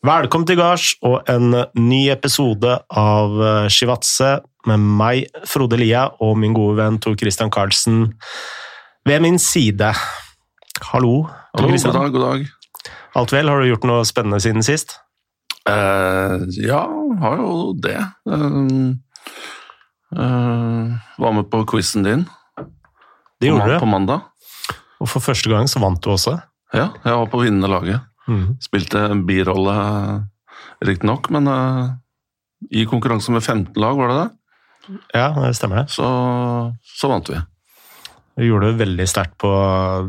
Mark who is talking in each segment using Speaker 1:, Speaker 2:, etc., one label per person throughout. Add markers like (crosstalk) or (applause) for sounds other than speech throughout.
Speaker 1: Velkommen til gards og en ny episode av eh, Shivatse med meg, Frode Lia, og min gode venn Tor Christian Karlsen ved min side. Hallo, Tor
Speaker 2: Hallo, god dag, god dag.
Speaker 1: Alt vel? Har du gjort noe spennende siden sist?
Speaker 2: Uh, ja, har jo det. Uh, uh, var med på quizen din
Speaker 1: Det gjorde du,
Speaker 2: på mandag.
Speaker 1: og for første gang så vant du også.
Speaker 2: Ja, jeg var på vinnende laget.
Speaker 1: Mhm.
Speaker 2: Spilte en birolle, riktignok, men uh, i konkurranse med 15 lag, var det det?
Speaker 1: Ja, det stemmer det.
Speaker 2: Så, så vant vi.
Speaker 1: Du gjorde det veldig sterkt på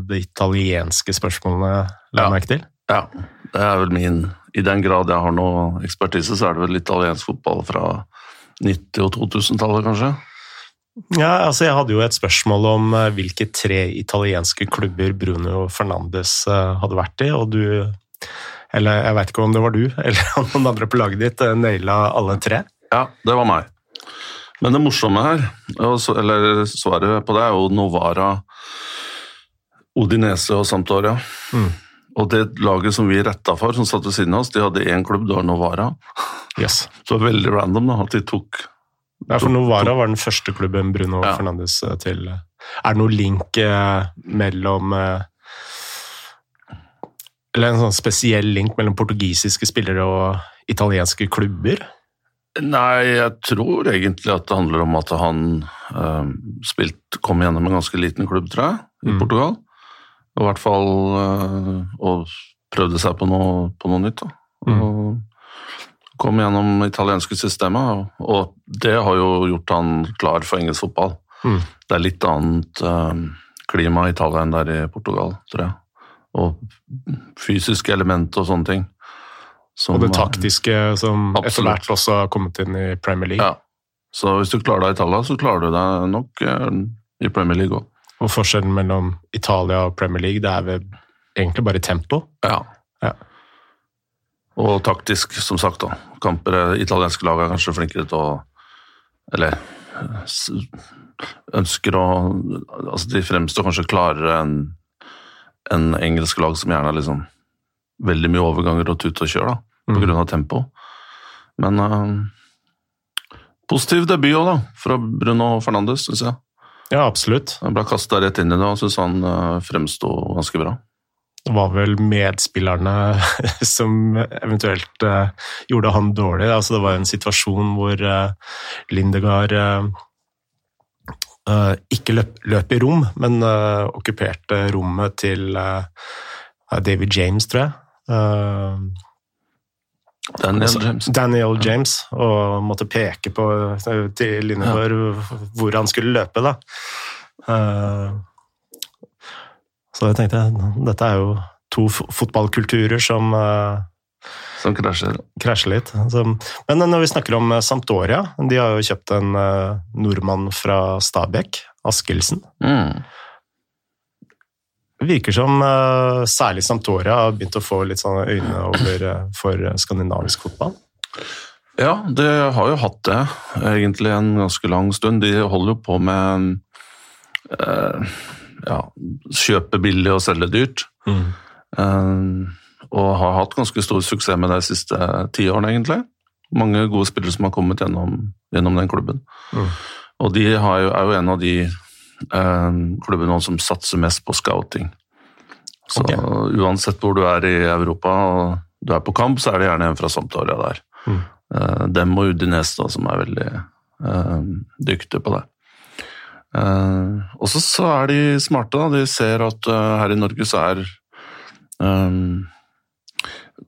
Speaker 1: de italienske spørsmålene, la jeg
Speaker 2: Ja.
Speaker 1: merke til.
Speaker 2: Ja, det er vel min I den grad jeg har noe ekspertise, så er det vel italiensk fotball fra 90- og 2000-tallet, kanskje.
Speaker 1: Ja, altså Jeg hadde jo et spørsmål om eh, hvilke tre italienske klubber Bruno Fernandes eh, hadde vært i, og du Eller jeg veit ikke om det var du (laughs) eller noen andre på laget ditt eh, naila alle tre.
Speaker 2: Ja, det var meg. Men det morsomme her, eller svaret på det, er jo Novara, Odinese og Sampdoria.
Speaker 1: Mm.
Speaker 2: Og det laget som vi retta for, som satt ved siden av oss, de hadde én klubb, det var Novara.
Speaker 1: Yes. (laughs)
Speaker 2: Så det var veldig random da, at de tok
Speaker 1: Ja, for Novara var den første klubben Bruno
Speaker 2: Ja.
Speaker 1: Fernandes eh, til. Er det noe link eh, mellom Eller en sånn spesiell link mellom portugisiske spillere og italienske klubber?
Speaker 2: Nei, jeg tror egentlig at det handler om at han eh, spilt, kom gjennom en ganske liten klubb, tror jeg, i
Speaker 1: Mm.
Speaker 2: Portugal. I hvert fall eh, og prøvde seg på noe, på noe nytt. Da.
Speaker 1: Mm.
Speaker 2: Og kom gjennom italienske systemet, og, det har jo gjort han klar for engelsk fotball.
Speaker 1: Mm.
Speaker 2: Det er litt annet eh, klima i Italia enn det er i Portugal, tror jeg. Og fysiske elementer og sånne ting. som
Speaker 1: Og det taktiske som etter hvert også har kommet inn i Premier League.
Speaker 2: Ja. Så hvis du klarer deg i Italia, så klarer du deg nok eh, i Premier League òg.
Speaker 1: Og forskjellen mellom Italia og Premier League, det er vel egentlig bare tempo.
Speaker 2: Ja.
Speaker 1: Ja.
Speaker 2: Og taktisk, som sagt. da. Kamper, eh, Italienske lag er kanskje flinkere til å Eller ønsker å Altså, de fremstår kanskje klarere enn enn engelske lag, som gjerne er liksom veldig mye overganger og tut og kjør, da, på
Speaker 1: Mm.
Speaker 2: grunn av tempo. Men uh, positiv debut òg, da, fra Bruno Fernandes, syns jeg.
Speaker 1: Ja, absolutt.
Speaker 2: Han ble kasta rett inn i det og syns han uh, fremsto ganske bra.
Speaker 1: Det var vel medspillerne (laughs) som eventuelt uh, gjorde han dårlig. Altså, det var en situasjon hvor uh, Lindegard eh, ikke løp, løp i rom, men eh, okkuperte rommet til eh, David James, tror jeg. Eh,
Speaker 2: Daniel
Speaker 1: også,
Speaker 2: James.
Speaker 1: Daniel James, og måtte peke på til til ja. hvor han skulle løpe, da. Eh, så jeg tenkte dette er jo to fotballkulturer som eh,
Speaker 2: Som krasjer.
Speaker 1: krasjer litt. Men når vi snakker om eh, Sampdoria, de har jo kjøpt en eh, nordmann fra Stabekk, Askildsen.
Speaker 2: Mm.
Speaker 1: Det virker som eh, særlig Sampdoria har begynt å få litt sånne øyne over for skandinavisk fotball.
Speaker 2: Ja, det har jo hatt det egentlig en ganske lang stund. De holder jo på med eh, ja, kjøpe billig og selge dyrt. Eh, og har hatt ganske stor suksess med de siste ti årene, egentlig. Mange gode spillere som har kommet gjennom, gjennom den klubben.
Speaker 1: Mm.
Speaker 2: Og de har jo, er jo en av de eh, klubbene som satser mest på scouting. Så
Speaker 1: okay.
Speaker 2: uansett hvor du er i Europa og du er på kamp, så er det gjerne en fra Sampdoria der.
Speaker 1: Mm.
Speaker 2: Eh, dem og Udinese da, som er veldig eh, dyktige på det. Eh, og så, er de smarte. Da. De ser at uh, her i Norge så er eh,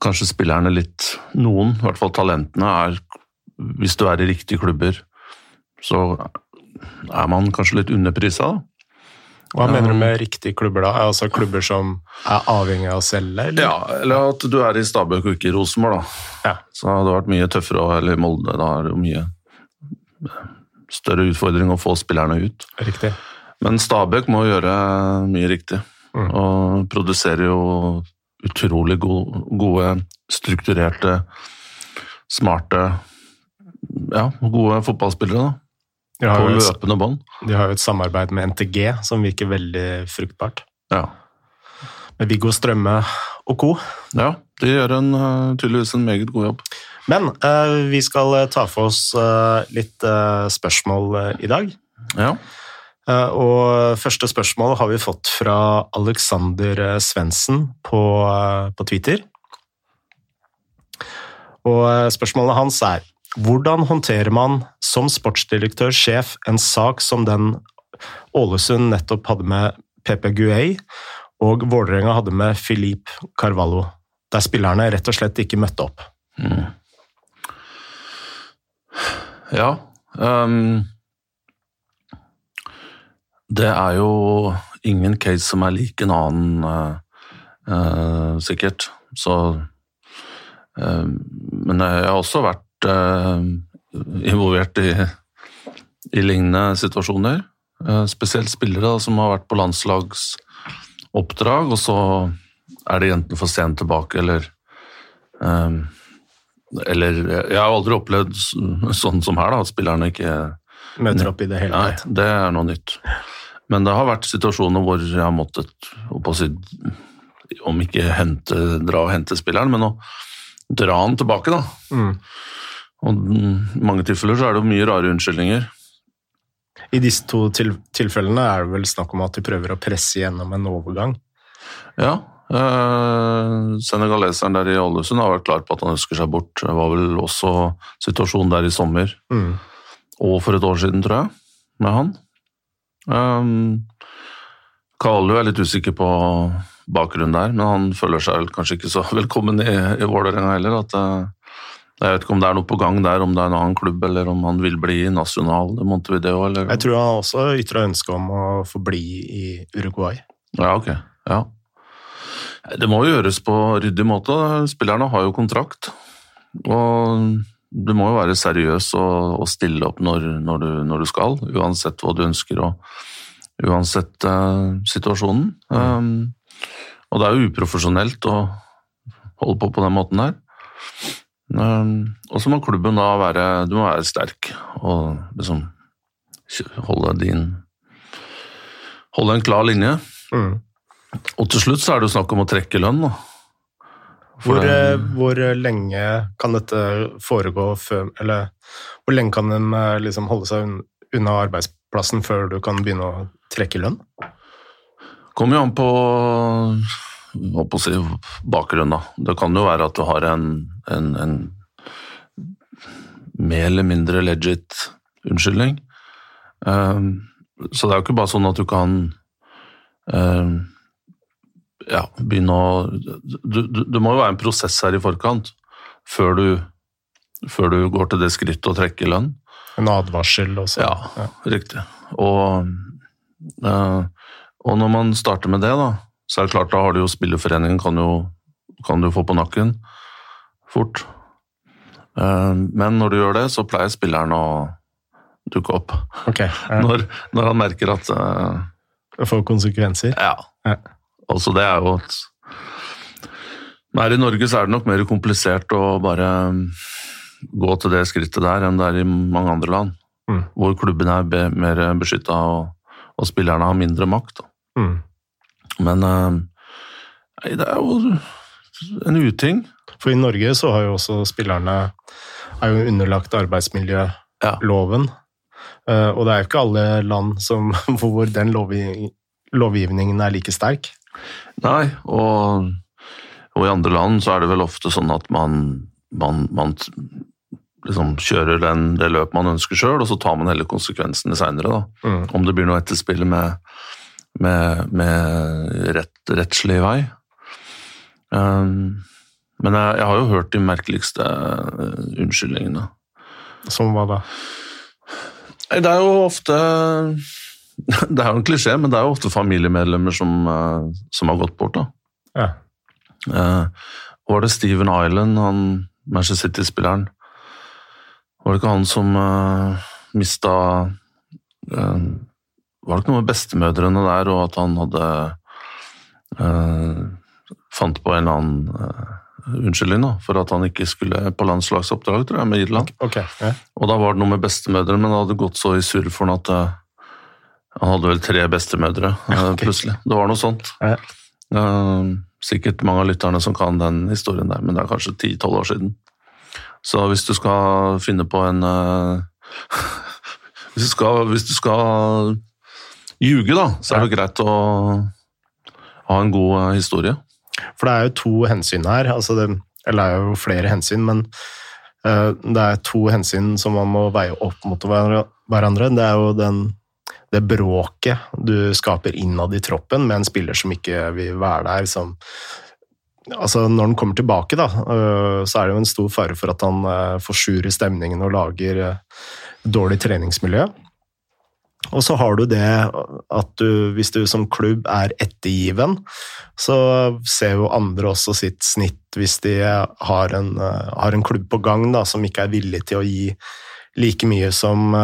Speaker 2: kanskje spillerne litt Noen, i hvert fall talentene, er Hvis du er i riktige klubber, så er man kanskje litt underprisa. Da.
Speaker 1: Hva mener du med riktige klubber da? Altså klubber som er avhengig av å selge, eller?
Speaker 2: Ja, eller at du er i Stabøk og ikke i Rosenborg, da.
Speaker 1: Ja.
Speaker 2: Så hadde det vært mye tøffere, og- eller Molde, da er det jo mye større utfordring å få spillerne ut.
Speaker 1: Riktig.
Speaker 2: Men Stabøk må gjøre mye riktig,
Speaker 1: Mm.
Speaker 2: og produserer jo utrolig gode, strukturerte, smarte, ja, gode fotballspillere da,
Speaker 1: De har,
Speaker 2: på løpende bånd.
Speaker 1: de har jo et samarbeid med NTG som virker veldig fruktbart.
Speaker 2: Ja.
Speaker 1: Med Viggo Strømme og co.
Speaker 2: Ja, de gjør en, eh, tydeligvis en meget god jobb.
Speaker 1: Men eh, vi skal eh, ta for oss eh, litt eh, spørsmål eh, i dag.
Speaker 2: Ja.
Speaker 1: Eh, Og første spørsmål har vi fått fra Alexander eh, Svendsen på, eh, på Twitter. Og spørsmålet hans er hvordan håndterer man som sportsdirektør-sjef en sak som den Ålesund nettopp hadde med PP Guay og Vålerenga hadde med Filip Carvalho, der spillerne rett og slett ikke møtte opp?
Speaker 2: Mm. Ja. ehm, det er jo ingen case som er lik en annen, eh, eh, sikkert. Så eh, Men jeg har også vært eh, involvert i, i lignende situasjoner. Eh, spesielt spillere da, som har vært på landslagsoppdrag, og så er det enten for sent tilbake, eller eh, eller Jeg har aldri opplevd sånn som her, da, at spillerne ikke
Speaker 1: Møter opp i det hele
Speaker 2: Nei, det er noe nytt. Men det har vært situasjoner hvor jeg har måttet Om ikke hente, dra og hente spilleren, men å dra han tilbake, da.
Speaker 1: Mm.
Speaker 2: Og I mange tilfeller så er det mye rare unnskyldninger.
Speaker 1: I disse to til tilfellene er det vel snakk om at de prøver å presse gjennom en overgang.
Speaker 2: Ja. Eh, Senegaleseren der i Ålesund har vært klar på at han ønsker seg bort. Det var vel også situasjonen der i sommer.
Speaker 1: Mm.
Speaker 2: og for et år siden, tror jeg, med han. Um, Kalju er litt usikker på bakgrunnen der, men han føler seg kanskje ikke så (laughs) velkommen i, i Vålerenga heller. At, eh, jeg vet ikke om det er noe på gang der, om det er en annen klubb, eller om han vil bli nasjonal i Montevideo. Eller...
Speaker 1: Jeg tror han også ytra ønske om å få bli i Uruguay.
Speaker 2: Ja, ok. Ja. Det må jo gjøres på ryddig måte. Spillerne har jo kontrakt. Og du må jo være seriøs og, og stille opp når, når, du, når du skal, uansett hva du ønsker og uansett uh, situasjonen. Um, og det er jo uprofesjonelt å holde på på den måten der. Um, og så må klubben da være Du må være sterk og liksom holde din Holde en klar linje.
Speaker 1: Mm.
Speaker 2: Og til slutt så er det jo snakk om å trekke lønn, da.
Speaker 1: Hvor,
Speaker 2: det-
Speaker 1: eh, hvor lenge kan dette foregå før Eller hvor lenge kan en eh, liksom holde seg unna arbeidsplassen før du kan begynne å trekke lønn?
Speaker 2: kommer jo an på på å si, bakgrunnen, da. Det kan jo være at du har en, en, en mer eller mindre legit unnskyldning. Um, så det er jo ikke bare sånn at du kan um, ja, begynne å Det må jo være en prosess her i forkant før du, før du går til det skrittet å trekke lønn.
Speaker 1: En advarsel også?
Speaker 2: Ja, riktig. Og, eh, og når man starter med det, da, så er det klart da har du jo spillerforeningen kan jo, kan du få på nakken fort. Eh, men når du gjør det, så pleier spilleren å dukke opp.
Speaker 1: Okay, ja.
Speaker 2: Når, når han merker at eh,
Speaker 1: Det får konsekvenser?
Speaker 2: Ja.
Speaker 1: Ja.
Speaker 2: Altså, det er jo et her i Norge så er det nok mer komplisert å bare gå til det skrittet der enn det er i mange andre land.
Speaker 1: Mm.
Speaker 2: Hvor klubbene er be, mer beskytta og, og spillerne har mindre makt.
Speaker 1: Mm.
Speaker 2: Men eh, nei, det er jo en uting.
Speaker 1: For i Norge så har jo også spillerne er jo underlagt arbeidsmiljøloven. Eh, Og det er jo ikke alle land som, (laughs) hvor den lovgi- lovgivningen er like sterk.
Speaker 2: Nei, og, og i andre land så er det vel ofte sånn at man, man, man liksom kjører den, det løpet man ønsker sjøl, og så tar man heller konsekvensene seinere.
Speaker 1: Mm.
Speaker 2: Om det blir noe etterspill med, med, med rett, rettslig vei. Um, men jeg, jeg har jo hørt de merkeligste uh, unnskyldningene.
Speaker 1: Som hva da?
Speaker 2: Det er jo ofte Det er jo en klisjé, men det er jo ofte familiemedlemmer som, uh, som har gått bort. da.
Speaker 1: Ja.
Speaker 2: Eh, var det Steven Island, han Manchester City-spilleren Var det ikke han som eh, mista eh, Var det ikke noe med bestemødrene der, og at han hadde eh, Fant på en eller annen eh, unnskyldning da, for at han ikke skulle på landslagsoppdrag tror jeg, med Irland.
Speaker 1: Ok. Ja.
Speaker 2: Og da var det noe med bestemødre, men det hadde gått så i surr for han at eh, han hadde vel tre bestemødre
Speaker 1: okay.
Speaker 2: Plutselig. Det var noe sånt.
Speaker 1: Ja.
Speaker 2: Eh, sikkert mange av lytterne som kan den historien der, men det er kanskje 10-12 år siden. Så hvis du skal finne på en uh, (laughs) hvis, du skal, hvis, du skal, ljuge, da, så er det greit å ha en god historie.
Speaker 1: For det er jo to hensyn her. Altså det, eller det er jo flere hensyn, men det er to hensyn som man må veie opp mot hverandre. Det er jo den det bråket du skaper innad i troppen med en spiller som ikke vil være der, som Altså, når han kommer tilbake, da, øh, så er det jo en stor fare for at han øh, forsurer stemningen og lager øh, dårlig treningsmiljø. Og så har du det at du, hvis du som klubb er ettergiven, så ser jo andre også sitt snitt hvis de har en, har en klubb på gang da, som ikke er villig til å gi like mye som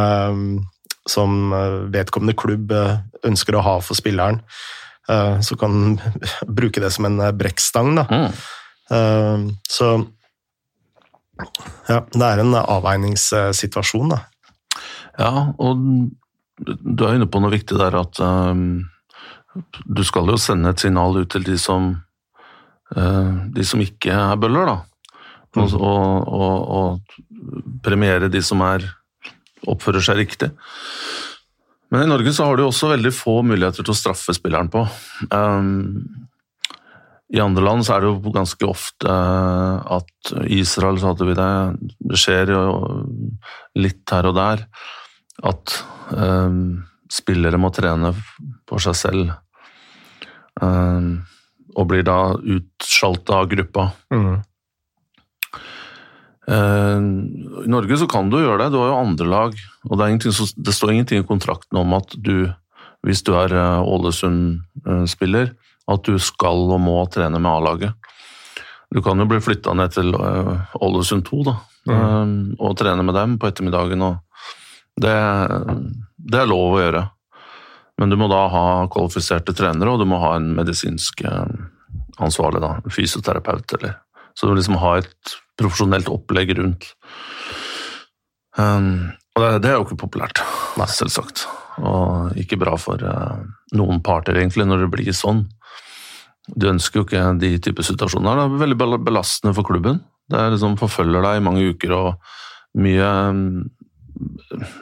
Speaker 1: som eh, vedkommende klubb eh, ønsker å ha for spilleren. Eh, så kan (laughs) bruke det som en brekkstang. Da. Mm. Så ja, det er en avveiningssituasjon, da.
Speaker 2: Ja, og du er inne på noe viktig der at um, du skal jo sende et signal ut til de som uh, de som ikke er bøller, da. Mm. Og, og, og, og premiere de som er oppfører seg riktig. Men i Norge så har du også veldig få muligheter til å straffe spilleren på. Um, I andre land så er det jo ganske ofte at Israel, så hadde vi det, det skjer jo litt her og der, at um, spillere må trene på seg selv. Um, og blir da utskjalta av gruppa. Mm. Eh, I Norge så kan du gjøre det, du har jo andre lag. og Det, som, det står ingenting i kontrakten om at du, hvis du er eh, Ålesund-spiller, at du skal og må trene med A-laget. Du kan jo bli flytta ned til eh, Ålesund 2 da, mm. og trene med dem på ettermiddagen. det, det, er lov å gjøre. Men du må da ha kvalifiserte trenere, og du må ha en medisinsk ansvarlig, da, fysioterapeut. Eller. Så du liksom ha et profesjonelt opplegg rundt. Um, og det, det, er jo ikke populært, Nei. selvsagt. Og ikke bra for uh, noen parter, egentlig, når det blir sånn. Du ønsker jo ikke de type situasjoner. Det er veldig belastende for klubben. Det liksom forfølger deg i mange uker og mye um,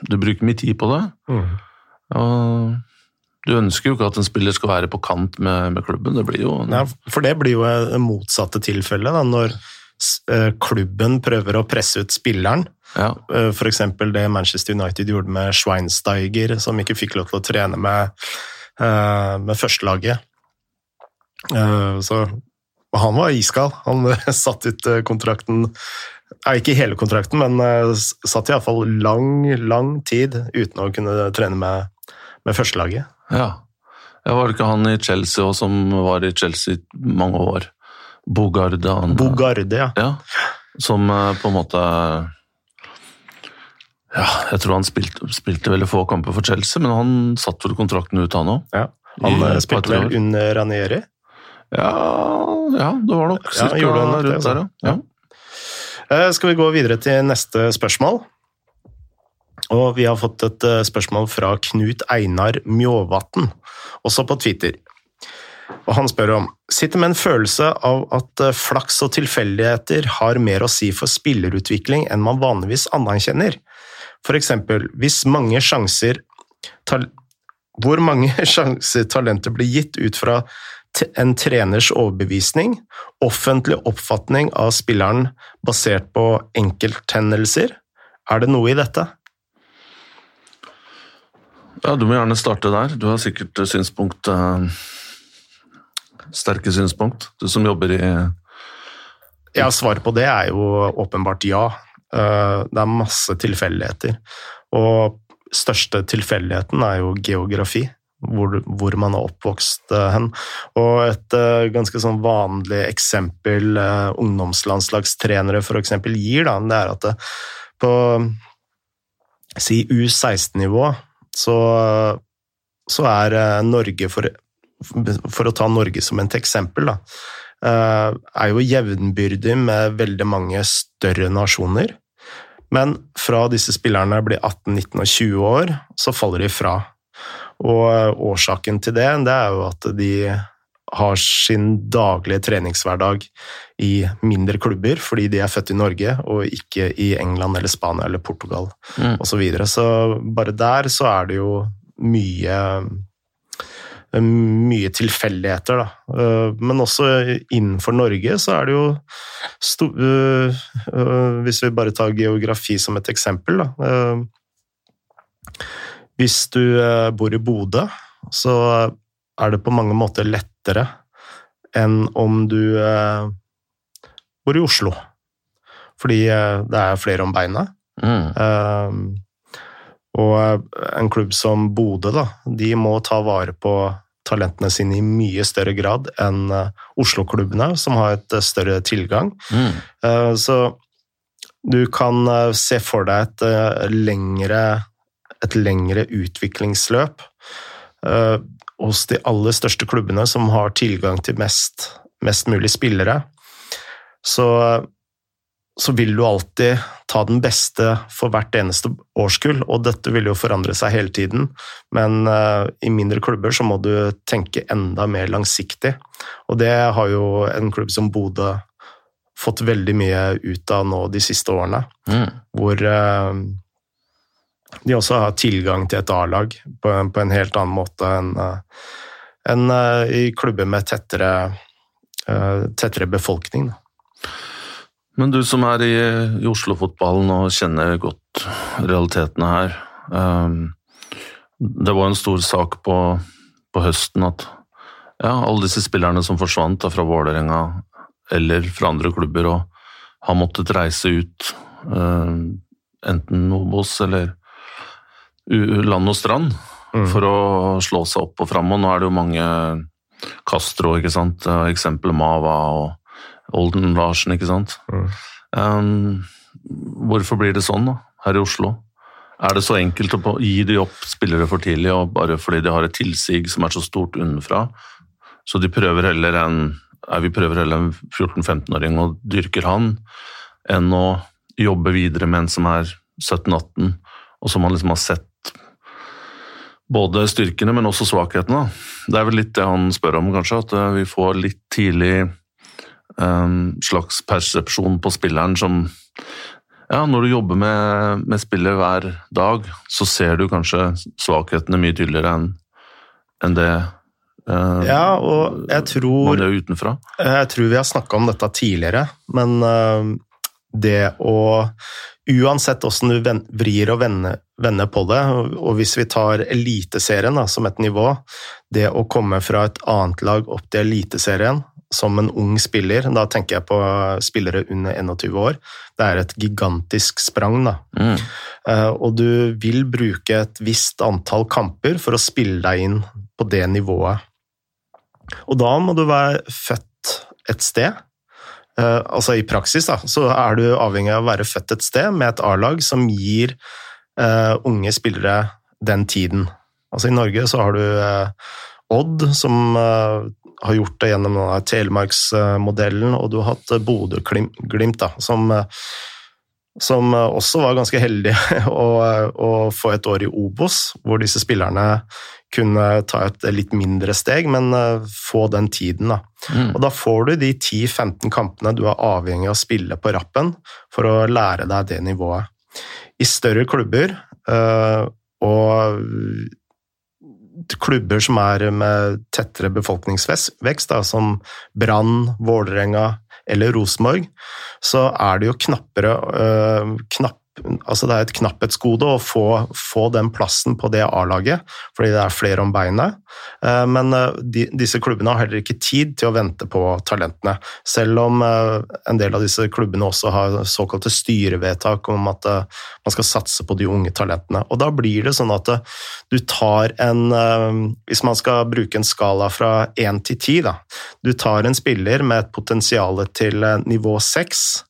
Speaker 2: Du bruker mye tid på det. Mm. Og du ønsker jo ikke at en spiller skal være på kant med, med klubben. Det blir jo
Speaker 1: Nei, For det blir jo det motsatte tilfellet. Da, når Eh, klubben prøver å presse ut spilleren. Ja. Eh, F.eks. det Manchester United gjorde med Schweinsteiger, som ikke fikk lov til å trene med, eh, med førstelaget. Så han var iskald. Han (laughs) satt ut kontrakten Ikke hele kontrakten, men satt iallfall lang, lang tid uten å kunne trene med, med førstelaget.
Speaker 2: Ja. ja. Var det ikke han i Chelsea også, som var i Chelsea mange år? Bogarde.
Speaker 1: Bogarde, ja.
Speaker 2: ja. Som eh, på en måte Ja, jeg tror han spilte, spilte veldig få kamper for Chelsea, men han satt vel kontrakten ut, han òg.
Speaker 1: Ja. Han I, spilte vel under Ranieri?
Speaker 2: Ja, ja, det var nok ca. ja, rundt det, der, ja. ja.
Speaker 1: Uh, skal vi gå videre til neste spørsmål? Og vi har fått et spørsmål fra Knut Einar Mjåvatn, også på Twitter. Og han spør om sitter med en følelse av at eh, flaks og tilfeldigheter har mer å si for spillerutvikling enn man vanligvis anerkjenner. For eksempel, hvis mange sjanser Hvor mange (laughs) sjanser talentet blir gitt ut fra en treners overbevisning, offentlig oppfatning av spilleren basert på enkelthendelser? Er det noe i dette?
Speaker 2: Ja, Du må gjerne starte der. Du har sikkert synspunkt uh sterke synspunkt, du som jobber i
Speaker 1: Ja, svaret på det er jo åpenbart ja. Eh, det er masse tilfeldigheter. Og største tilfeldigheten er jo geografi. Hvor, hvor, man er oppvokst uh, hen. Og et uh, ganske sånn vanlig eksempel uh, ungdomslandslagstrenere f.eks. gir, da, det er at det, på si U16-nivå så, så, er Norge for for å ta Norge som et eksempel, da, eh, er jo jevnbyrdig med veldig mange større nasjoner. Men fra disse spillerne blir 18, 19 og 20 år, så faller de fra. Og årsaken til det, det er jo at de har sin daglige treningshverdag i mindre klubber fordi de er født i Norge og ikke i England eller Spania eller Portugal mm. osv. Så, videre. så bare der så er det jo mye mye tilfeldigheter, da. Eh, men også innenfor Norge så er det jo eh, eh, Hvis vi bare tar geografi som et eksempel, da. Hvis du bor i Bodø, så er det på mange måter lettere enn om du eh, bor i Oslo. Fordi eh, det er flere om beina. Mm. Eh, og en klubb som Bodø, da, de må ta vare på talentene sine i mye større grad enn Oslo-klubbene, som har et større tilgang. Mm. Så du kan se for deg et lengre, et lengre utviklingsløp hos de aller største klubbene som har tilgang til mest, mest mulig spillere, så, så, vil du alltid ta den beste for hvert eneste årskull, og dette vil jo forandre seg hele tiden, men uh, i mindre klubber så må du tenke enda mer langsiktig, og det har jo en klubb som Bodø fått veldig mye ut av nå de siste årene, mm. hvor uh, de også har tilgang til et A-lag på, på, en helt annen måte enn uh, en, uh, i klubber med tettere, tettere befolkning.
Speaker 2: Men du som er i, i Oslo-fotballen og kjenner godt realitetene her. Um, det var en stor sak på, på høsten at ja, alle disse spillerne som forsvant da, fra Vålerenga eller fra andre klubber og har måttet reise ut, enten Obos eller land og strand mm. for å slå seg opp og fram. Og nå er det jo mange Castro, ikke sant. Eksempel Mava og Olden Larsen, ikke sant. Mm. Um, hvorfor blir det sånn da, her i Oslo? Er det så enkelt å gi de opp spillere for tidlig, og bare fordi de har et tilsig som er så stort unnafra? Så de prøver heller en vi prøver heller en 14-15-åring og dyrker han, enn å jobbe videre med en som er 17-18, og som man liksom har sett både styrkene, men også svakhetene. Det er vel litt det han spør om, kanskje. At eh, vi får litt tidlig slags persepsjon på spilleren som Ja, når du jobber med, med spillet hver dag, så ser du kanskje svakhetene mye tydeligere enn en det
Speaker 1: eh, ja, og jeg tror,
Speaker 2: man gjør utenfra.
Speaker 1: Jeg tror vi har snakka om dette tidligere, men eh, det å Uansett hvordan du vrir og vender på det, og hvis vi tar Eliteserien da, som et nivå Det å komme fra et annet lag opp til Eliteserien som en ung spiller, da tenker jeg på spillere under 21 år, det er et gigantisk sprang. da. Mm. Uh, og du vil bruke et visst antall kamper for å spille deg inn på det nivået. Og da må du være født et sted Uh, altså I praksis da, så er du avhengig av å være født et sted med et A-lag som gir uh, unge spillere den tiden. Altså I Norge så har du Odd, som har gjort det gjennom Telemarksmodellen, og du har hatt Bodø-Glimt, som, som også var ganske heldige (laughs) å, å få et år i Obos, hvor disse spillerne kunne ta et litt mindre steg, men eh, få den tiden. Da. Mm. Og da får du de 10-15 kampene du er avhengig av å spille på rappen for å lære deg det nivået. I større klubber eh, og klubber som er med tettere befolkningsvekst, da, som Brann, Vålerenga eller Rosenborg, så er det jo knappere, øh, knapp, altså det er et knapphetsgode å få, få den plassen på det A-laget, fordi det er flere om beinet. Eh, men eh, de, disse klubbene har heller ikke tid til å vente på talentene, selv om eh, en del av disse klubbene også har såkalte styrevedtak om at man skal satse på de unge talentene. Og da blir det sånn at du tar en Hvis man skal bruke en skala fra én til ti, da. Du tar en spiller med et potensial til nivå seks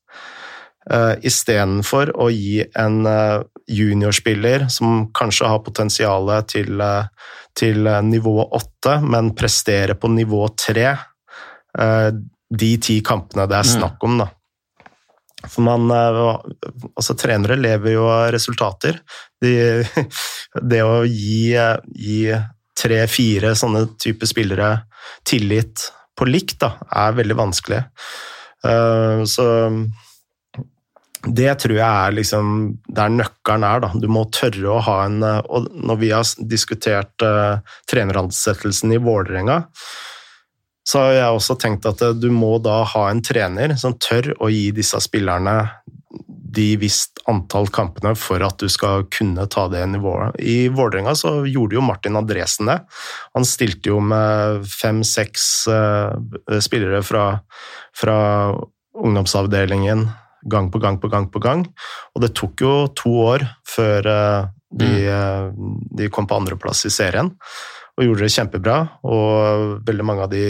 Speaker 1: uh, istedenfor å gi en uh, juniorspiller som kanskje har potensial til, uh, til nivå åtte, men presterer på nivå tre, de ti kampene det er mm. snakk om, da. For man Altså, trenere lever jo av resultater. De, (laughs) det å gi, gi tre-fire sånne type spillere tillit på likt da, er veldig vanskelig. Uh, så det tror jeg er liksom der nøkkelen er. da. Du må tørre å ha en Og når vi har diskutert uh, treneransettelsen i Vålerenga, så har jeg også tenkt at du må da ha en trener som tør å gi disse spillerne de visst antall kampene for at du skal kunne ta det nivået. I Vålerenga så gjorde jo Martin Andresen det. Han stilte jo med fem-seks uh, spillere fra, fra, ungdomsavdelingen gang på gang på gang på gang. Og det tok jo to år før uh, de, uh, de, kom på andreplass i serien. Og gjorde det kjempebra. Og veldig mange av de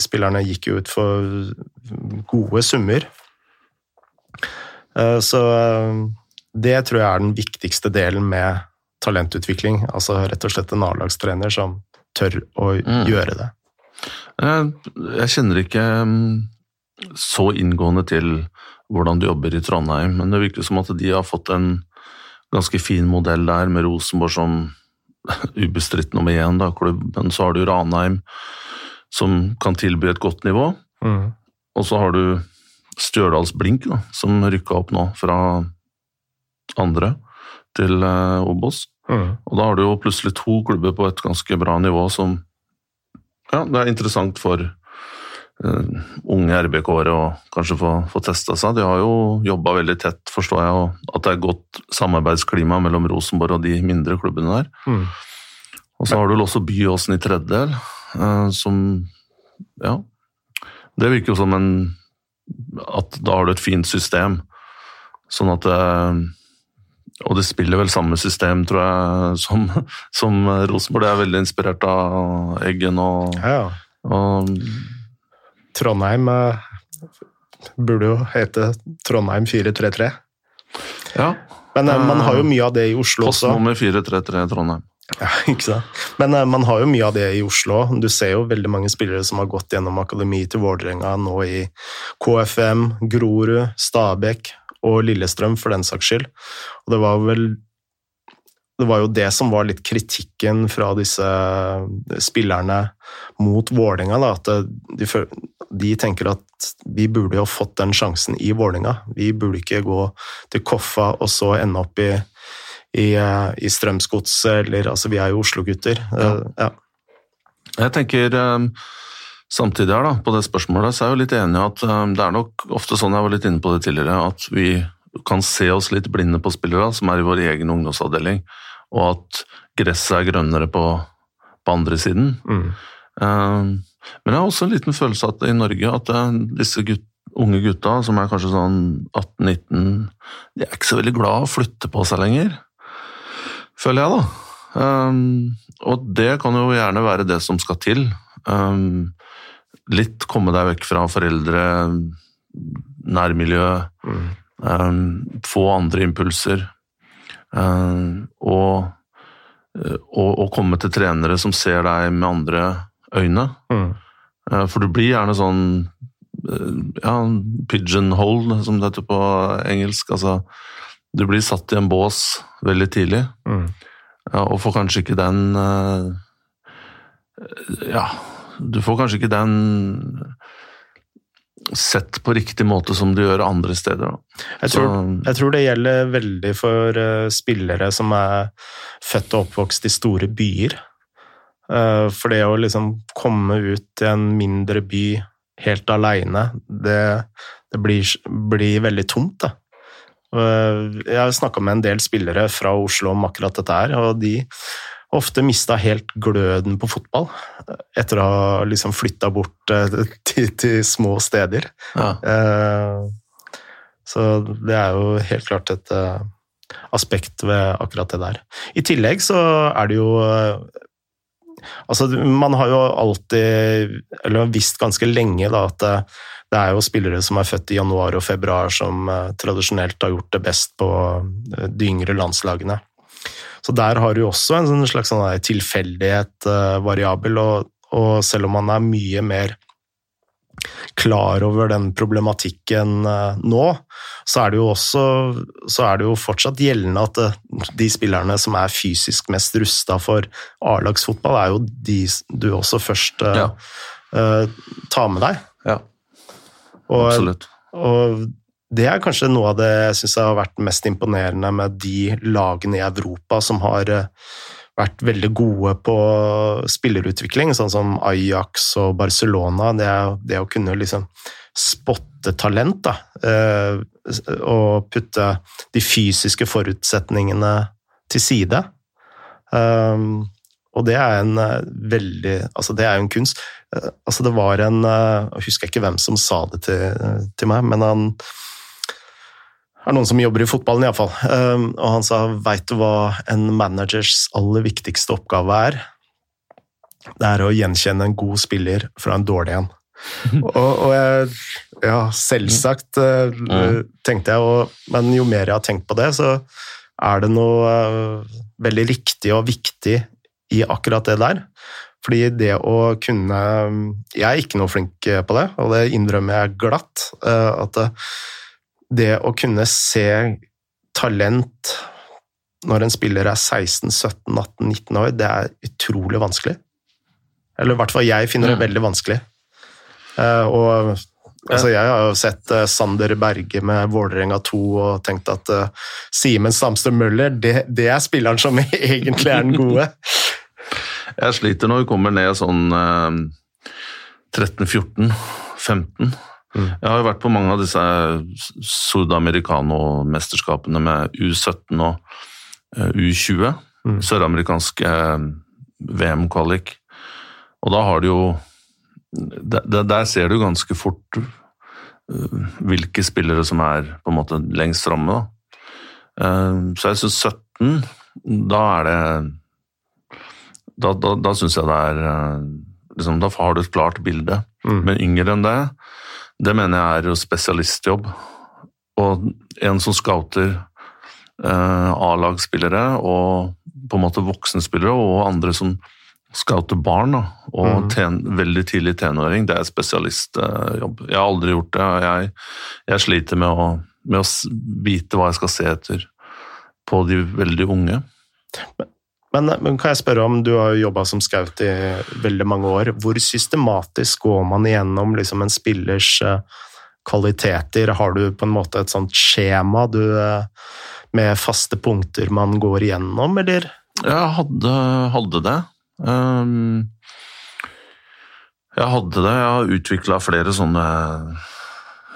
Speaker 1: spillerne gikk jo ut for gode summer Eh, så eh, det tror jeg er den viktigste delen med talentutvikling. Altså rett og slett en A-lagstrener som tør å mm. gjøre det.
Speaker 2: Jeg kjenner ikke mm, så inngående til hvordan du jobber i Trondheim, men det virker som at de har fått en ganske fin modell der, med Rosenborg som (laughs) ubestridt nummer én, da, klubben. Så har du Ranheim, som kan tilby et godt nivå. Mm. Og så har du Stjørdals Blink, da, som rykka opp nå fra andre til uh, Obos. Mm. Og da har du jo plutselig to klubber på et ganske bra nivå som Ja, det er interessant for unge RBK-ere å kanskje få, få testa seg. De har jo jobba veldig tett, forstår jeg, og at det er godt samarbeidsklima mellom Rosenborg og de mindre klubbene der. Mm. Og så har du også Byåsen i tredjedel, uh, som Ja. Det virker jo som en at da har du et fint system. Sånn at eh, Og det spiller vel samme system, tror jeg, (laughs) som, som Rosenborg. Det er veldig inspirert av Eggen og,
Speaker 1: ja. og Trondheim eh, burde jo hete Trondheim 433.
Speaker 2: Ja.
Speaker 1: Men eh, man har jo mye av det i Oslo
Speaker 2: også. Postnummer 433 Trondheim.
Speaker 1: Ja, (laughs) ikke sant. Men man har jo mye av det i Oslo. Du ser jo veldig mange spillere som har gått gjennom akademi til Vålerenga nå i KFM, Grorud, Stabekk og Lillestrøm, for den saks skyld. Og det var vel det var jo det som var litt kritikken fra disse spillerne mot Vålerenga. At de, de, tenker at vi burde jo fått den sjansen i Vålerenga. Vi burde ikke gå til Koffa og så ende opp i i, eh, i Strømsgodset, eller altså Vi er jo Oslo-gutter. Ja. Eh, ja.
Speaker 2: Jeg tenker samtidig her da, på det spørsmålet, så er jeg jo litt enig i at det er nok ofte sånn, jeg var litt inne på det tidligere, at vi kan se oss litt blinde på spillere som er i vår egen ungdomsavdeling, og at gresset er grønnere på, på andre siden. Mm. Uh, men jeg har også en liten følelse at i Norge at uh, disse gutt, unge gutta, som er kanskje sånn 18-19, de er ikke så veldig glad å flytte på seg lenger føler jeg, da. Um, og det kan jo gjerne være det som skal til. Um, litt komme deg vekk fra foreldre, nærmiljø, mm. um, få andre impulser. Og, og, og, komme til trenere som ser deg med andre øyne. Mm. Uh, for du blir gjerne sånn ja, pigeonhole, som det heter på engelsk. Altså, du blir satt i en bås veldig tidlig, mm. og får kanskje ikke den eh, Ja, du får kanskje ikke den sett på riktig måte som du gjør andre steder.
Speaker 1: Jeg tror, jeg tror, det gjelder veldig for uh, spillere som er født og oppvokst i store byer. Uh, for det å liksom komme ut til en mindre by helt aleine, det, det blir, blir, veldig tomt. da. Jeg har snakka med en del spillere fra Oslo om akkurat dette her, og de ofte mista helt gløden på fotball etter å ha liksom flytta bort eh, (laughs) til, til, små steder. Ja. Eh, så det er jo helt klart et eh, aspekt ved akkurat det der. I tillegg så er det jo Altså, man har jo alltid, eller visst ganske lenge, da, at det er jo spillere som er født i januar og februar som tradisjonelt har gjort det best på de yngre landslagene. Så der har du også en sånn slags sånn tilfeldighet uh, variabel, og, og, selv om man er mye mer klar over den problematikken nå, så er det jo også så er det jo fortsatt gjeldende at de spillerne som er fysisk mest rusta for A-lagsfotball, er jo de du også først ja uh, tar med deg.
Speaker 2: Ja,
Speaker 1: Og,
Speaker 2: absolutt.
Speaker 1: og det er kanskje noe av det jeg syns har vært mest imponerende med de lagene i Europa som har uh, vært veldig gode på spillerutvikling, sånn som Ajax og Barcelona. Det, er, det å kunne liksom spotte talent, da. Uh, og putte de fysiske forutsetningene til side. Um, og det er en uh, veldig Altså, det er jo en kunst. Altså, det var en Jeg husker ikke hvem som sa det til, til meg, men han er noen som jobber i fotballen, iallfall. Um, og han sa veit du hva en managers aller viktigste oppgave er? Det er å gjenkjenne en god spiller fra en dårlig en. (laughs) og, og jeg Ja, selvsagt, uh, tenkte jeg, og, men jo mer jeg har tenkt på det, så er det noe uh, veldig riktig og viktig i akkurat det der. Fordi det å kunne Jeg er ikke noe flink på det, og det innrømmer jeg glatt. Uh, at det å kunne se talent når en spiller er 16, 17, 18, 19 år, det er utrolig vanskelig. Eller i hvert fall jeg finner det
Speaker 2: ja.
Speaker 1: veldig vanskelig. Eh, og altså, jeg har jo sett eh, Sander Berge med Vålerenga 2 og tenkt at uh, Simen Samstø Møller, det, det er spilleren som (laughs) egentlig er den gode.
Speaker 2: Jeg sliter når vi kommer ned sånn uh, 13-14-15. Jeg har jo vært på mange av disse sudamericano-mesterskapene med U17 og eh, U20.
Speaker 1: Mm.
Speaker 2: Søramerikanske eh, VM-kvalik. Og da har du jo der, der- ser du ganske fort eh, hvilke spillere som er på en måte lengst framme. Så jeg syns 17, da er det Da, da, da syns jeg det er liksom, Da har du et klart bilde.
Speaker 1: Mm.
Speaker 2: Men yngre enn det, det mener jeg er jo spesialistjobb. Og en som scouter eh, A-lagsspillere og på en måte voksenspillere, og andre som scouter barn, da, og
Speaker 1: Mhm.
Speaker 2: ten, veldig tidlig tenåring, det er spesialistjobb. Jeg har aldri gjort det, jeg, jeg sliter med å, med å vite hva jeg skal se etter på de veldig unge.
Speaker 1: Men, men kan jeg spørre om, du har jo jobba som scout i veldig mange år. Hvor systematisk går man igjennom liksom, en spillers eh, kvaliteter? Har du på en måte et sånt skjema du, eh, med faste punkter man går igjennom, eller?
Speaker 2: Jeg hadde, hadde det. Um, jeg hadde det. Jeg har utvikla flere sånne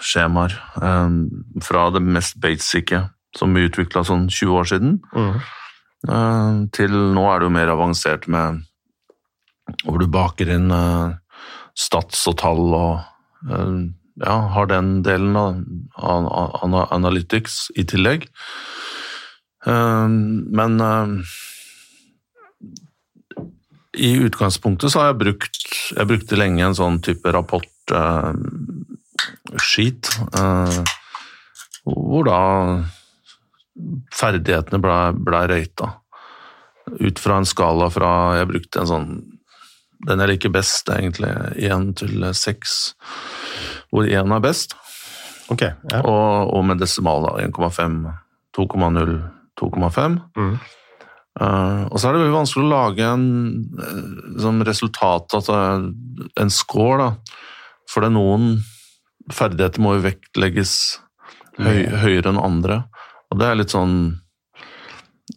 Speaker 2: skjemaer. Um, fra det mest basice, som vi utvikla sånn 20 år siden, ehm, til nå er det jo mer avansert med hvor du baker inn eh, stats og tall og eh, ja, har den delen av, analytics i tillegg. Men i utgangspunktet så har jeg brukt Jeg brukte lenge en sånn type rapport-skit, hvor da ferdighetene ble, ble røyta. Ut fra en skala fra Jeg brukte en sånn Den jeg liker best, egentlig, én til seks, hvor én er best.
Speaker 1: Okay, ja.
Speaker 2: Og, og med desimal, da. 1,5, 2,0, 2,5.
Speaker 1: Mm.
Speaker 2: Uh, og så er det veldig vanskelig å lage en uh, resultat, altså en score, da. For det er noen ferdigheter må jo vektlegges høy, høyere enn andre. Og det er litt sånn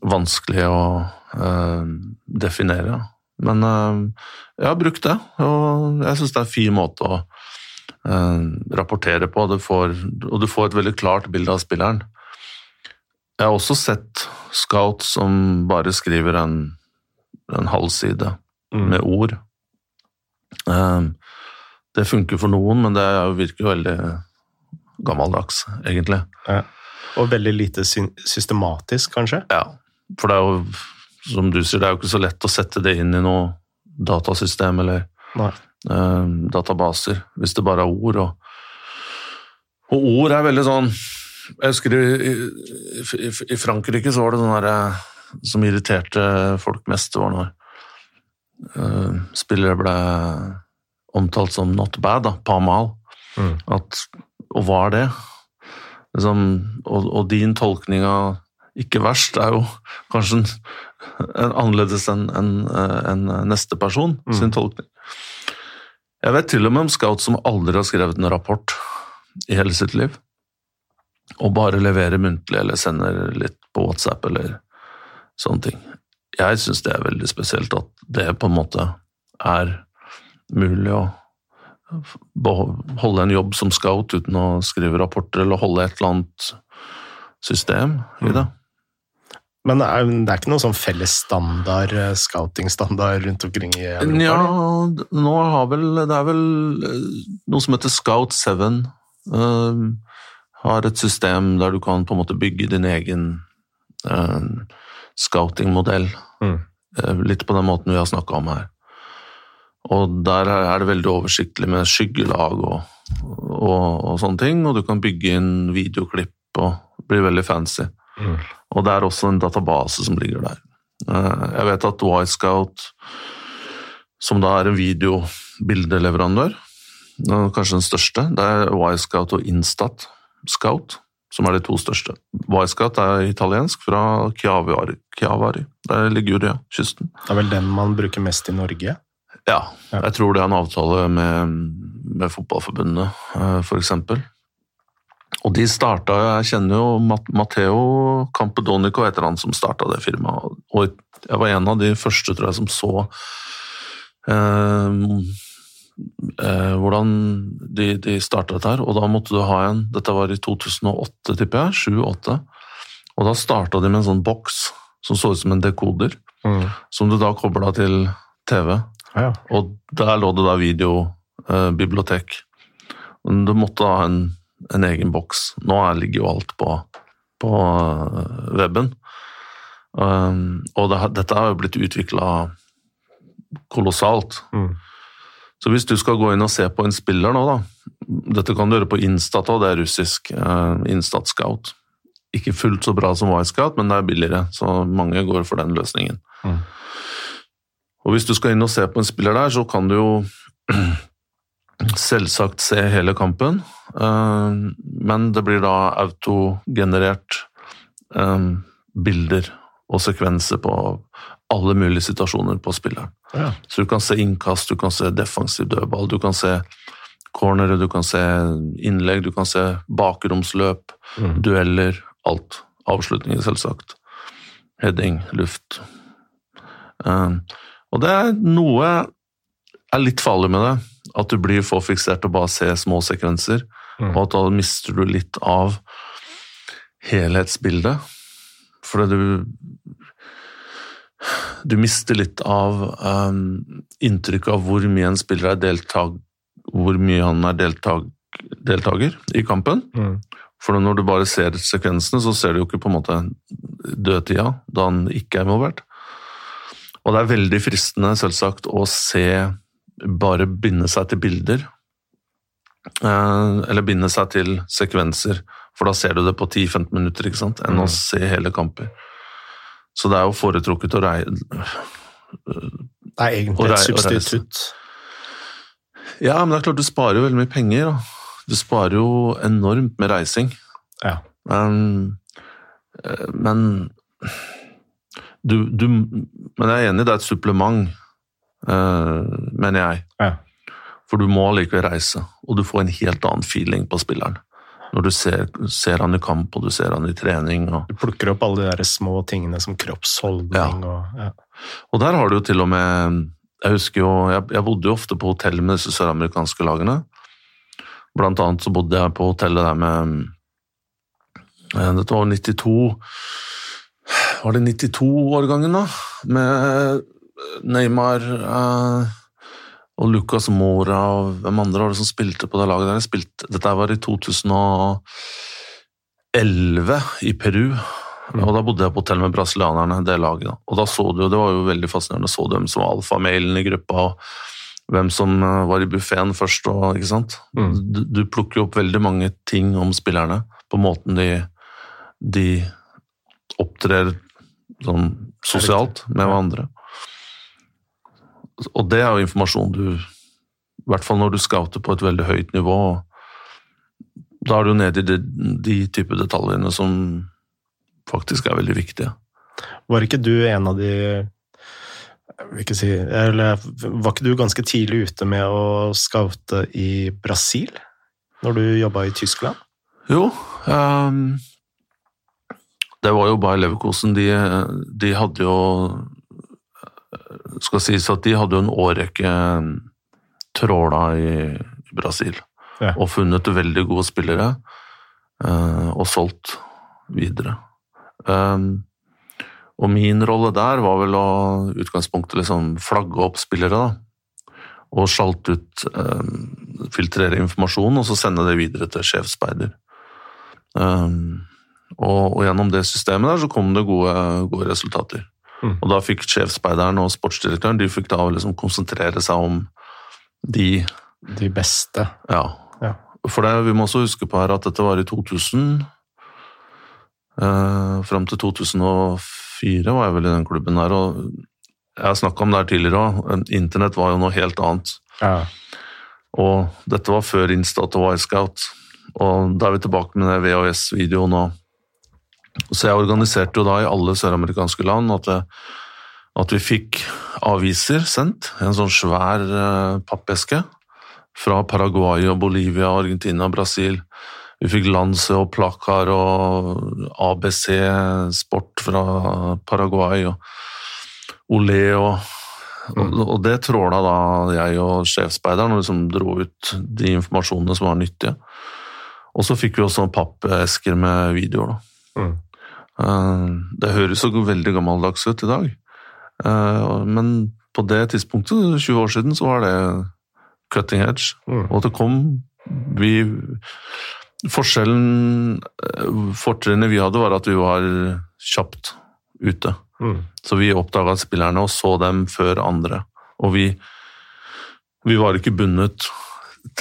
Speaker 2: vanskelig å uh, definere. Men uh, jeg har brukt det, og jeg syns det er en fin måte å uh, rapportere på, du får, og du får et veldig klart bilde av spilleren. Jeg har også sett scout som bare skriver en, en halv side
Speaker 1: Mm.
Speaker 2: med ord. Det funker for noen, men det er virker jo veldig gammeldags, egentlig.
Speaker 1: Og veldig lite sy systematisk, kanskje?
Speaker 2: Ja, for det er jo, som du sier, det er jo ikke så lett å sette det inn i noe datasystem eller
Speaker 1: Nei.
Speaker 2: eh, databaser, hvis det bare er ord. Og, og ord er veldig sånn Jeg husker i, i, i Frankrike så var det sånn derre som irriterte folk mest, det var når uh, spillere ble omtalt som not bad, da, pas mal.
Speaker 1: Mm.
Speaker 2: At, og hva er det? Liksom, og, og din tolkning av ikke verst er jo kanskje en, en annerledes enn en, en neste person
Speaker 1: Mm.
Speaker 2: sin tolkning. Jeg vet til og med om scout som aldri har skrevet en rapport i hele sitt liv, og bare leverer muntlig eller sender litt på WhatsApp eller sånne ting. Jeg syns det er veldig spesielt at det på en måte er mulig å holde en jobb som scout uten å skrive rapporter eller holde et eller annet system i det.
Speaker 1: Men det er, det er ikke noen sånn felles standard, eh, scouting-standard rundt omkring i Europa?
Speaker 2: Ja, nå har vel Det er vel eh, noe som heter Scout 7. Uh, har et system der du kan på en måte bygge din egen uh, scouting-modell.
Speaker 1: Mm.
Speaker 2: Uh, litt på den måten vi har snakka om her. Og der er det veldig oversiktlig med skyggelag og, og, og sånne ting, og du kan bygge inn videoklipp og bli veldig fancy.
Speaker 1: Mm.
Speaker 2: Og det er også en database som ligger der. Eh, Jeg vet at Wisecout, som da er en videobildeleverandør, eh, kanskje den største, det er Wisecout og Instat Scout, som er de to største. Wisecout er italiensk, fra Chiavari, Chiavari. der ligger Juria-kysten.
Speaker 1: Det er vel den man bruker mest i Norge?
Speaker 2: Ja, jeg tror det er en avtale med, med fotballforbundet, f.eks. for eksempel. Og de starta Jeg kjenner jo Matheo Campedonico, et heter han som starta det firmaet. Og jeg var en av de første, tror jeg, som så eh, eh, hvordan de, de starta dette her. Og da måtte du ha en Dette var i 2008, tipper jeg. 7-8. Og da starta de med en sånn boks som så ut som en dekoder,
Speaker 1: Mm.
Speaker 2: som du da kobla til TV.
Speaker 1: Ja.
Speaker 2: Og der lå det da videobibliotek. Men du måtte ha en, en egen boks. Nå er- ligger jo alt på, på eh, weben. Um, og det, dette har jo blitt utvikla kolossalt.
Speaker 1: Mm.
Speaker 2: Så hvis du skal gå inn og se på en spiller nå, da Dette kan du gjøre på Instat òg, det er russisk. Uh, Instat Scout. Ikke fullt så bra som Y-Scout, men det er billigere, så mange går for den løsningen.
Speaker 1: Mm.
Speaker 2: Og hvis du skal inn og se på en spiller der, så kan du jo (clears throat) selvsagt se hele kampen, eh, men det blir da autogenerert eh, bilder og sekvenser på alle mulige situasjoner på spilleren.
Speaker 1: Ja.
Speaker 2: Så du kan se innkast, du kan se defensiv dødball, du kan se cornere, du kan se innlegg, du kan se bakromsløp,
Speaker 1: Mm.
Speaker 2: dueller, alt. Avslutninger, selvsagt. Heading, luft. Um, og det er noe er litt farlig med det. At du blir for fiksert og bare ser små sekvenser,
Speaker 1: Mm.
Speaker 2: og at da mister du litt av helhetsbildet. Fordi du Du mister litt av um, inntrykket av hvor mye en spiller er deltak... hvor mye han er deltak, deltaker i kampen.
Speaker 1: Mm.
Speaker 2: For når du bare ser sekvensene, så ser du jo ikke på en måte dødtida da han ikke er involvert. Og det er veldig fristende, selvsagt, å se bare binde seg til bilder. Eh, Eller binde seg til sekvenser, for da ser du det på 10-15 minutter, ikke sant? enn å
Speaker 1: Mm.
Speaker 2: se hele kamper. Så det er jo foretrukket å reise
Speaker 1: Det er egentlig et substitutt.
Speaker 2: Ja, men det er klart du sparer jo veldig mye penger. Da. Du sparer jo enormt med reising.
Speaker 1: Ja.
Speaker 2: Um, eh, men du, du Men jeg er enig, det er et supplement, uh, mener jeg.
Speaker 1: Ja.
Speaker 2: For du må likevel reise, og du får en helt annen feeling på spilleren. Når du ser, ser han i kamp, og du ser han i trening. Og,
Speaker 1: Du plukker opp alle de der små tingene som kroppsholdning og ja.
Speaker 2: og der har du jo til og med Jeg husker jo, jeg, jeg bodde jo ofte på hotell med disse søramerikanske lagene. Blant annet så bodde jeg på hotellet der med eh, Dette var 92 Var det 92-årgangen, da? Med Neymar eh, og Lucas Mora og hvem andre var det som spilte på det laget der? Spilte, dette var i 2011 i Peru. Og Da bodde jeg på hotell med brasilianerne, det laget. da. Og da så du Det var jo veldig fascinerende, så du hvem som var alfamailen i gruppa, og hvem som eh, var i buffeen først. og ikke sant?
Speaker 1: Mm.
Speaker 2: Du, du plukker jo opp veldig mange ting om spillerne, på måten de, de opptrer sånn sosialt med hverandre. Og det er jo informasjon du I hvert fall når du scouter på et veldig høyt nivå. Da er du nede i de, de type detaljene som faktisk er veldig viktige.
Speaker 1: Var ikke du en av de jeg vil ikke si eller, Var ikke du ganske tidlig ute med å scoute i Brasil? Når du jobba i Tyskland?
Speaker 2: Jo. Um, det var jo Bayer Leverkosen. De, de hadde jo skal sies at de hadde jo en årrekke tråla i, i Brasil.
Speaker 1: Ja.
Speaker 2: Og funnet veldig gode spillere, eh, og solgt videre. Um, og min rolle der var vel å utgangspunktet liksom flagge opp spillere, da. Og sjalte ut um, Filtrere informasjon, og så sende det videre til sjefsspeider. Um, og, og, gjennom det systemet der så kom det gode, gode resultater.
Speaker 1: Mm.
Speaker 2: Og da fikk sjefspeideren og sportsdirektøren de fikk da liksom konsentrere seg om de
Speaker 1: De beste.
Speaker 2: Ja.
Speaker 1: Ja.
Speaker 2: For det, vi må også huske på her at dette var i 2000. Eh, fram til 2004 var jeg vel i den klubben der. og Jeg har snakka om det her tidligere òg. Internett var jo noe helt annet.
Speaker 1: Ja.
Speaker 2: Og dette var før Instat og Wisecout. Og da er vi tilbake med VHS-videoen og Så jeg organiserte jo da i alle søramerikanske land at, at vi fikk aviser sendt. En sånn svær uh, pappeske fra Paraguay og Bolivia, Argentina Brasil. Vi fikk Lance og Plakar og ABC Sport fra Paraguay og Olé og, Mm. og det tråla da jeg og sjefsspeideren og liksom dro ut de informasjonene som var nyttige. Og så fikk vi også pappesker med videoer. da.
Speaker 1: Mm.
Speaker 2: Eh, Det høres jo veldig gammeldags ut i dag, Eh, men på det tidspunktet, 20 år siden, så var det cutting edge.
Speaker 1: Mm.
Speaker 2: Og det kom vi, Forskjellen eh, Fortrinnet vi hadde, var at vi var kjapt ute.
Speaker 1: Mm.
Speaker 2: Så vi oppdaga spillerne og så dem før andre. Og vi, vi var ikke bundet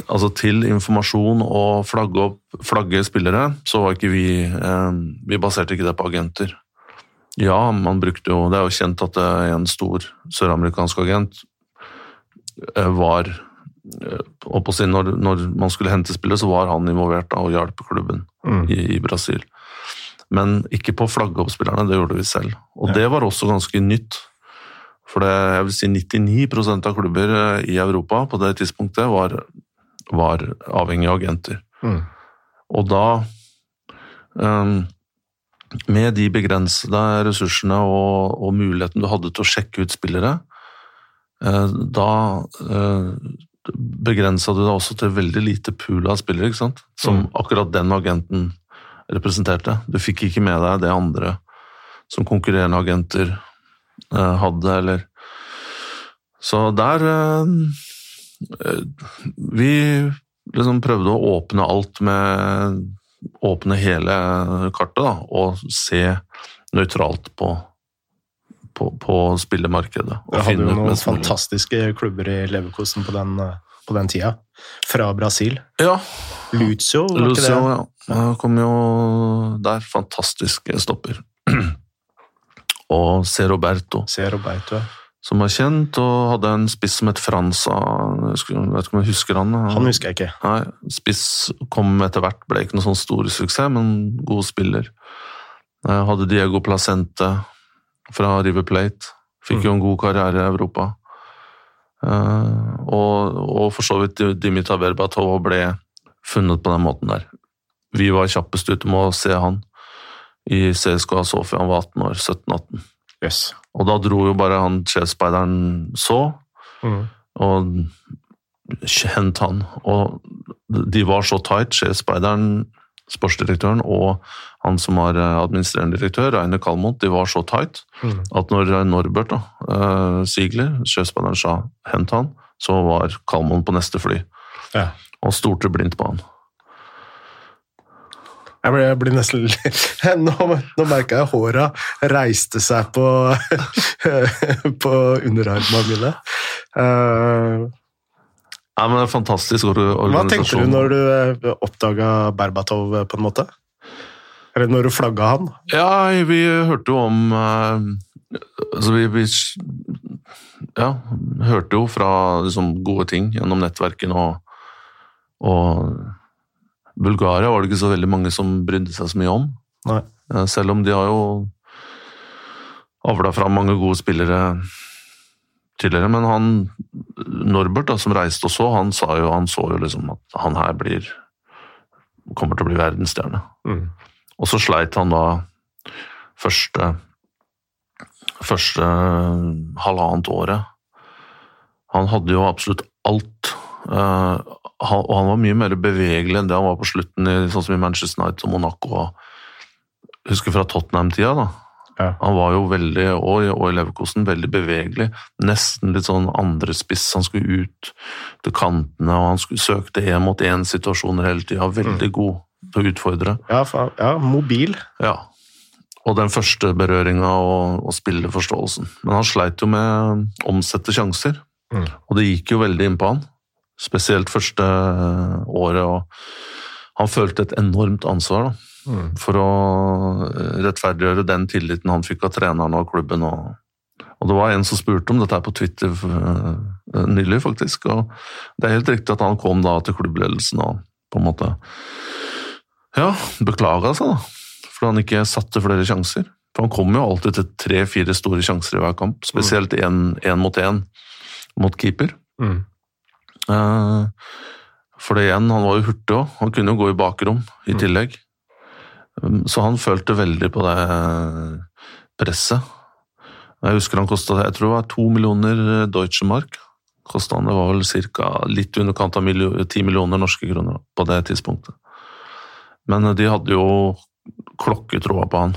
Speaker 2: altså til informasjon og flagge, opp, flagge spillere, så var ikke vi eh, Vi baserte ikke det på agenter. Ja, man brukte jo Det er jo kjent at eh, en stor søramerikansk agent eh, var og opp sin, si, når, når man skulle hente spillere, så var han involvert da, og hjalp klubben
Speaker 1: Mm.
Speaker 2: i, i Brasil. Men ikke på flaggoppspillerne, det gjorde vi selv. Og
Speaker 1: Ja.
Speaker 2: det var også ganske nytt. For det, jeg vil si 99% av klubber eh, i Europa på det tidspunktet var, var avhengig av agenter.
Speaker 1: Mm.
Speaker 2: Og da um, Med de begrensede ressursene og, og muligheten du hadde til å sjekke ut spillere, uh, da uh, begrensa du deg også til veldig lite pool av spillere, ikke sant? som
Speaker 1: Mm.
Speaker 2: akkurat den agenten representerte. Du fikk ikke med deg det andre som konkurrerende agenter uh, hadde, eller Så der eh, eh, Vi liksom prøvde å åpne alt med Åpne hele kartet, da, og se nøytralt på, på, på spillemarkedet. og
Speaker 1: hadde jo noen fantastiske klubber i Leverkosen på den, eh, på den tida. Fra Brasil.
Speaker 2: Ja,
Speaker 1: Lucio, var
Speaker 2: Lucio,
Speaker 1: ikke det?
Speaker 2: ja. Han kom jo der. Fantastiske stopper. (clears throat) og C. Roberto,
Speaker 1: Se Roberto.
Speaker 2: Som var kjent, og hadde en spiss som het Franza. Jeg vet ikke om jeg husker han.
Speaker 1: Han husker jeg ikke.
Speaker 2: Nei, Spiss kom etter hvert, ble ikke noen sånn stor suksess, men god spiller. Jeg hadde Diego Placente fra River Plate. Fikk jo en god karriere i Europa. Eh, og, og for så vidt Dimitar Berbatov ble funnet på den måten der. Vi var kjappest ute med å se han i CSKA Sofia. Han var 18 år, 17-18.
Speaker 1: Jøss.
Speaker 2: Og da dro jo bare han sjefsspeideren så,
Speaker 1: Mm.
Speaker 2: og hent han. Og de var så tight, sjefsspeideren, sportsdirektøren og han som var eh, administrerende direktør, Reine Kalmont, de var så tight
Speaker 1: Mm.
Speaker 2: at når Norbert, da, eh, Ziegler, sjefsspeideren, sa 'hent han', så var Kalmont på neste fly.
Speaker 1: Ja.
Speaker 2: Og stolte blindt på han.
Speaker 1: Jeg blir, jeg blir nesten (laughs) Nå, nå merka jeg håra reiste seg på, (laughs) på underarmene mine. Uh,
Speaker 2: ja, men det er fantastisk organisasjon.
Speaker 1: hva tenkte du når du oppdaga Berbatov, eh, på en måte? Eller når du flagga han?
Speaker 2: Ja, vi hørte jo om eh, Altså, vi, vi ja, hørte jo fra liksom, gode ting gjennom nettverkene og, og Bulgaria var det ikke så veldig mange som brydde seg så mye om.
Speaker 1: Nei.
Speaker 2: Eh, Selv om de har jo avla fram mange gode spillere tidligere, men han Norbert, da, som reiste og så, han sa jo, han så jo liksom at han her blir kommer til å bli verdensstjerne.
Speaker 1: Mm.
Speaker 2: Og så sleit han da første første halvannet året. Han hadde jo absolutt alt. Uh, han, og han var mye mer bevegelig enn det han var på slutten, i, sånn som i Manchester United og Monaco. Husker fra Tottenham-tida. da.
Speaker 1: Ja.
Speaker 2: Han var jo veldig, og, og i Leverkosen, veldig bevegelig. Nesten litt sånn andrespiss. Han skulle ut til kantene, og han skulle søkte én mot én-situasjoner hele tida. Veldig god til å utfordre.
Speaker 1: Ja, fa- ja, mobil.
Speaker 2: Ja. Og den første berøringa og, og spilleforståelsen. Men han sleit jo med å omsette sjanser,
Speaker 1: Mm.
Speaker 2: og det gikk jo veldig inn på han. Spesielt første året. og Han følte et enormt ansvar da,
Speaker 1: Mm.
Speaker 2: for å eh, rettferdiggjøre den tilliten han fikk av treneren og klubben. Og, og det var en som spurte om dette her på Twitter eh, nylig, faktisk. og Det er helt riktig at han kom da til klubbledelsen og på en måte ja, beklaga seg, da. For han ikke satte flere sjanser. For han kom jo alltid til tre-fire store sjanser i hver kamp, spesielt én mot én mot keeper.
Speaker 1: Mm.
Speaker 2: Eh, For det igjen, han var jo hurtig òg. Han kunne jo gå i bakrom i
Speaker 1: Mm.
Speaker 2: tillegg. Um, Så han følte veldig på det presset. Jeg husker han kosta jeg tror det var to millioner eh, Deutsche Mark. Kostet han, Det var vel cirka litt i underkant av ti millioner norske kroner på det tidspunktet. Men eh, de hadde jo klokketroa på han,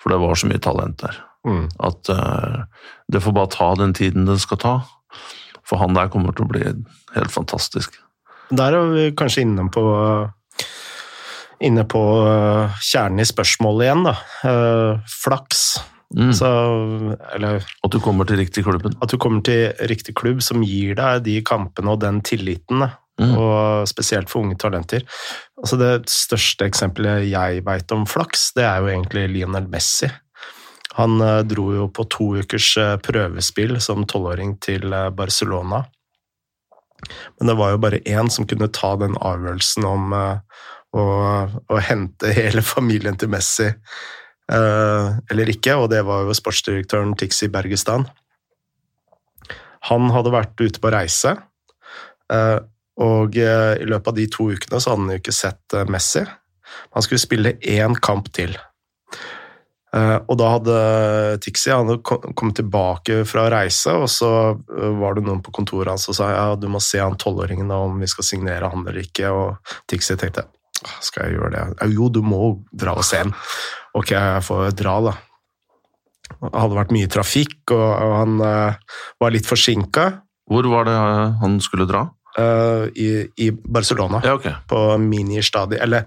Speaker 2: for det var så mye talent der
Speaker 1: Mm.
Speaker 2: at uh, det får bare ta den tiden det skal ta. For han der kommer til å bli helt fantastisk.
Speaker 1: Der er vi kanskje inne på Inne på uh, kjernen i spørsmålet igjen, da. Uh, flaks.
Speaker 2: Mm.
Speaker 1: Så, eller
Speaker 2: At du kommer til riktig klubben.
Speaker 1: at du kommer til riktig klubb som gir deg de kampene og den tilliten.
Speaker 2: Mm.
Speaker 1: Og spesielt for unge talenter. Altså Det største eksempelet jeg veit om flaks, det er jo egentlig Lionel Messi. Han eh, dro jo på to ukers eh, prøvespill som tolvåring til eh, Barcelona. Men det var jo bare én som kunne ta den avgjørelsen om å, å hente (laughs) hele familien til Messi eller ikke, og det var jo sportsdirektøren Tixi Bergestan. Han hadde vært ute på reise, og i løpet av de to ukene så hadde han jo ikke sett Messi. Han skulle spille én kamp til. Eh, Og da hadde Tixi han hadde kommet tilbake fra reise, og så eh, var det noen på kontoret hans som sa ja, du må se han tolvåringen om vi skal signere han eller ikke. Og Tixi tenkte skal jeg gjøre det? Jo, du må dra og se han. Ok, jeg får dra, da. Det hadde vært mye trafikk, og og han eh, var litt forsinka
Speaker 2: Hvor var det han skulle dra?
Speaker 1: i, i Barcelona,
Speaker 2: Ja, okay.
Speaker 1: på Mini-stadion. Eller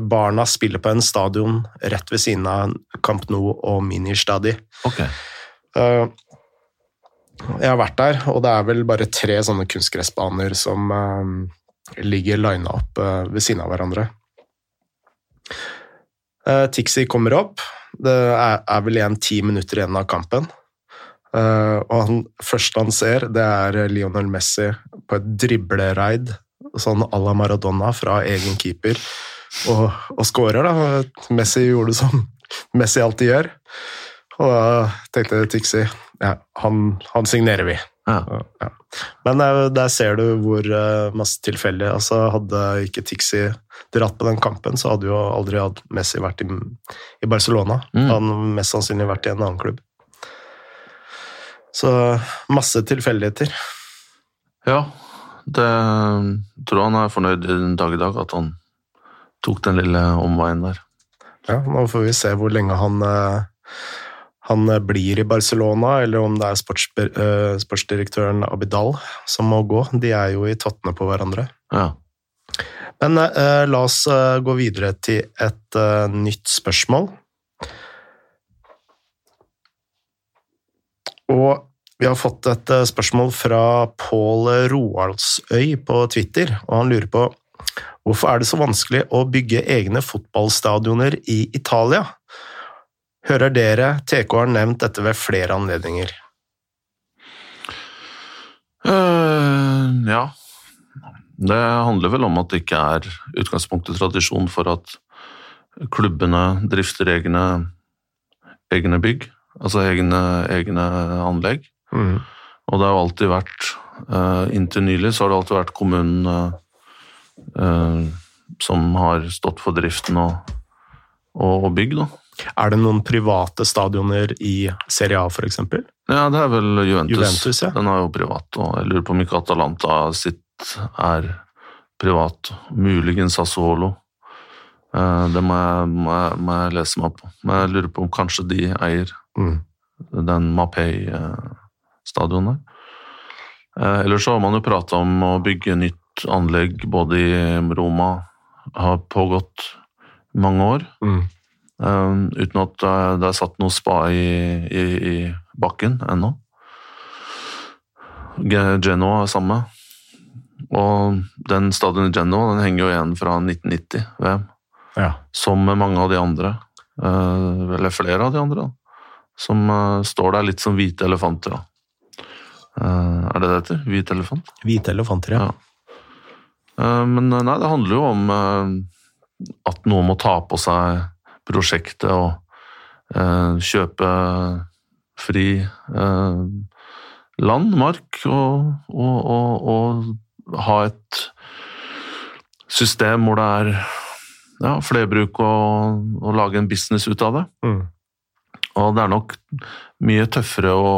Speaker 1: Barna spiller på en stadion rett ved siden av Camp Nou og Mini-stadion. Eh, jeg har vært der, og det er vel bare tre sånne kunstgressbaner som eh, ligger lina opp eh, ved siden av hverandre. Tixi kommer opp. Det er, vel igjen ti minutter igjen av kampen. Eh, og han første han ser, det er Lionel Messi på et driblereid, sånn à la Maradona, fra egen keeper, og, og skårer, da. Messi gjorde som Messi alltid gjør. Og da tenkte Tixi ja, han, han signerer vi.
Speaker 2: Ja.
Speaker 1: Ja. Men der, der ser du hvor eh, masse tilfeldig altså Hadde ikke Tixi dratt på den kampen, så hadde jo aldri hatt Messi vært i, i Barcelona.
Speaker 2: Mm.
Speaker 1: Han mest sannsynlig vært i en annen klubb. Så masse tilfeldigheter.
Speaker 2: ja. Det tror han er fornøyd i dag i dag, at han tok den lille omveien der.
Speaker 1: Ja, nå får vi se hvor lenge han, eh, han blir i Barcelona, eller om det er sports, eh, sportsdirektøren Abidal som må gå. De er jo i tottene på hverandre.
Speaker 2: Ja.
Speaker 1: Men eh, la oss eh, gå videre til et eh, nytt spørsmål. Og vi har fått et eh, spørsmål fra Pål Roaldsøy på Twitter, og han lurer på hvorfor er det så vanskelig å bygge egne fotballstadioner i Italia? Hører dere TK har nevnt dette ved flere anledninger?
Speaker 2: Uh, ja. Det handler vel om at det ikke er utgangspunktet tradisjon for at klubbene drifter egne, egne bygg, altså egne, egne anlegg.
Speaker 1: Mm.
Speaker 2: Og det har alltid vært, eh, inntil nylig, så har det alltid vært kommunen eh, som har stått for driften og, og, og bygg, da.
Speaker 1: Er det noen private stadioner i Serie A, f.eks.?
Speaker 2: Ja, det er vel Juventus.
Speaker 1: Juventus, ja.
Speaker 2: Den er jo privat, og jeg lurer på om ikke Atalanta sitt er privat. Muligens Sassuolo. Eh, Det må jeg, må, jeg, må jeg lese meg på. Men jeg lurer på om kanskje de eier
Speaker 1: Mm.
Speaker 2: den Mapei-stadionet. Eh, Ellers så har man jo prata om å bygge nytt anlegg både i Roma, har pågått mange år.
Speaker 1: Mm.
Speaker 2: eh, uten at det- er satt noe spa i, i, i bakken ennå. Genoa er samme. Og den stadion i Genoa den henger jo igjen fra 1990-VM,
Speaker 1: Ja.
Speaker 2: som med mange av de andre. Uh, eller flere av de andre, da, som uh, står der litt som hvite elefanter. Da. Eh, er det det heter? Hvit elefant?
Speaker 1: Hvite elefanter, ja.
Speaker 2: Ja. Eh, Men eh, nei, det handler jo om eh, at noen må ta på seg prosjektet og kjøpe fri land, mark, og, og, og, og ha et system hvor det er ja, flerbruk og, og lage en business ut av det.
Speaker 1: Mm.
Speaker 2: Og det er nok mye tøffere å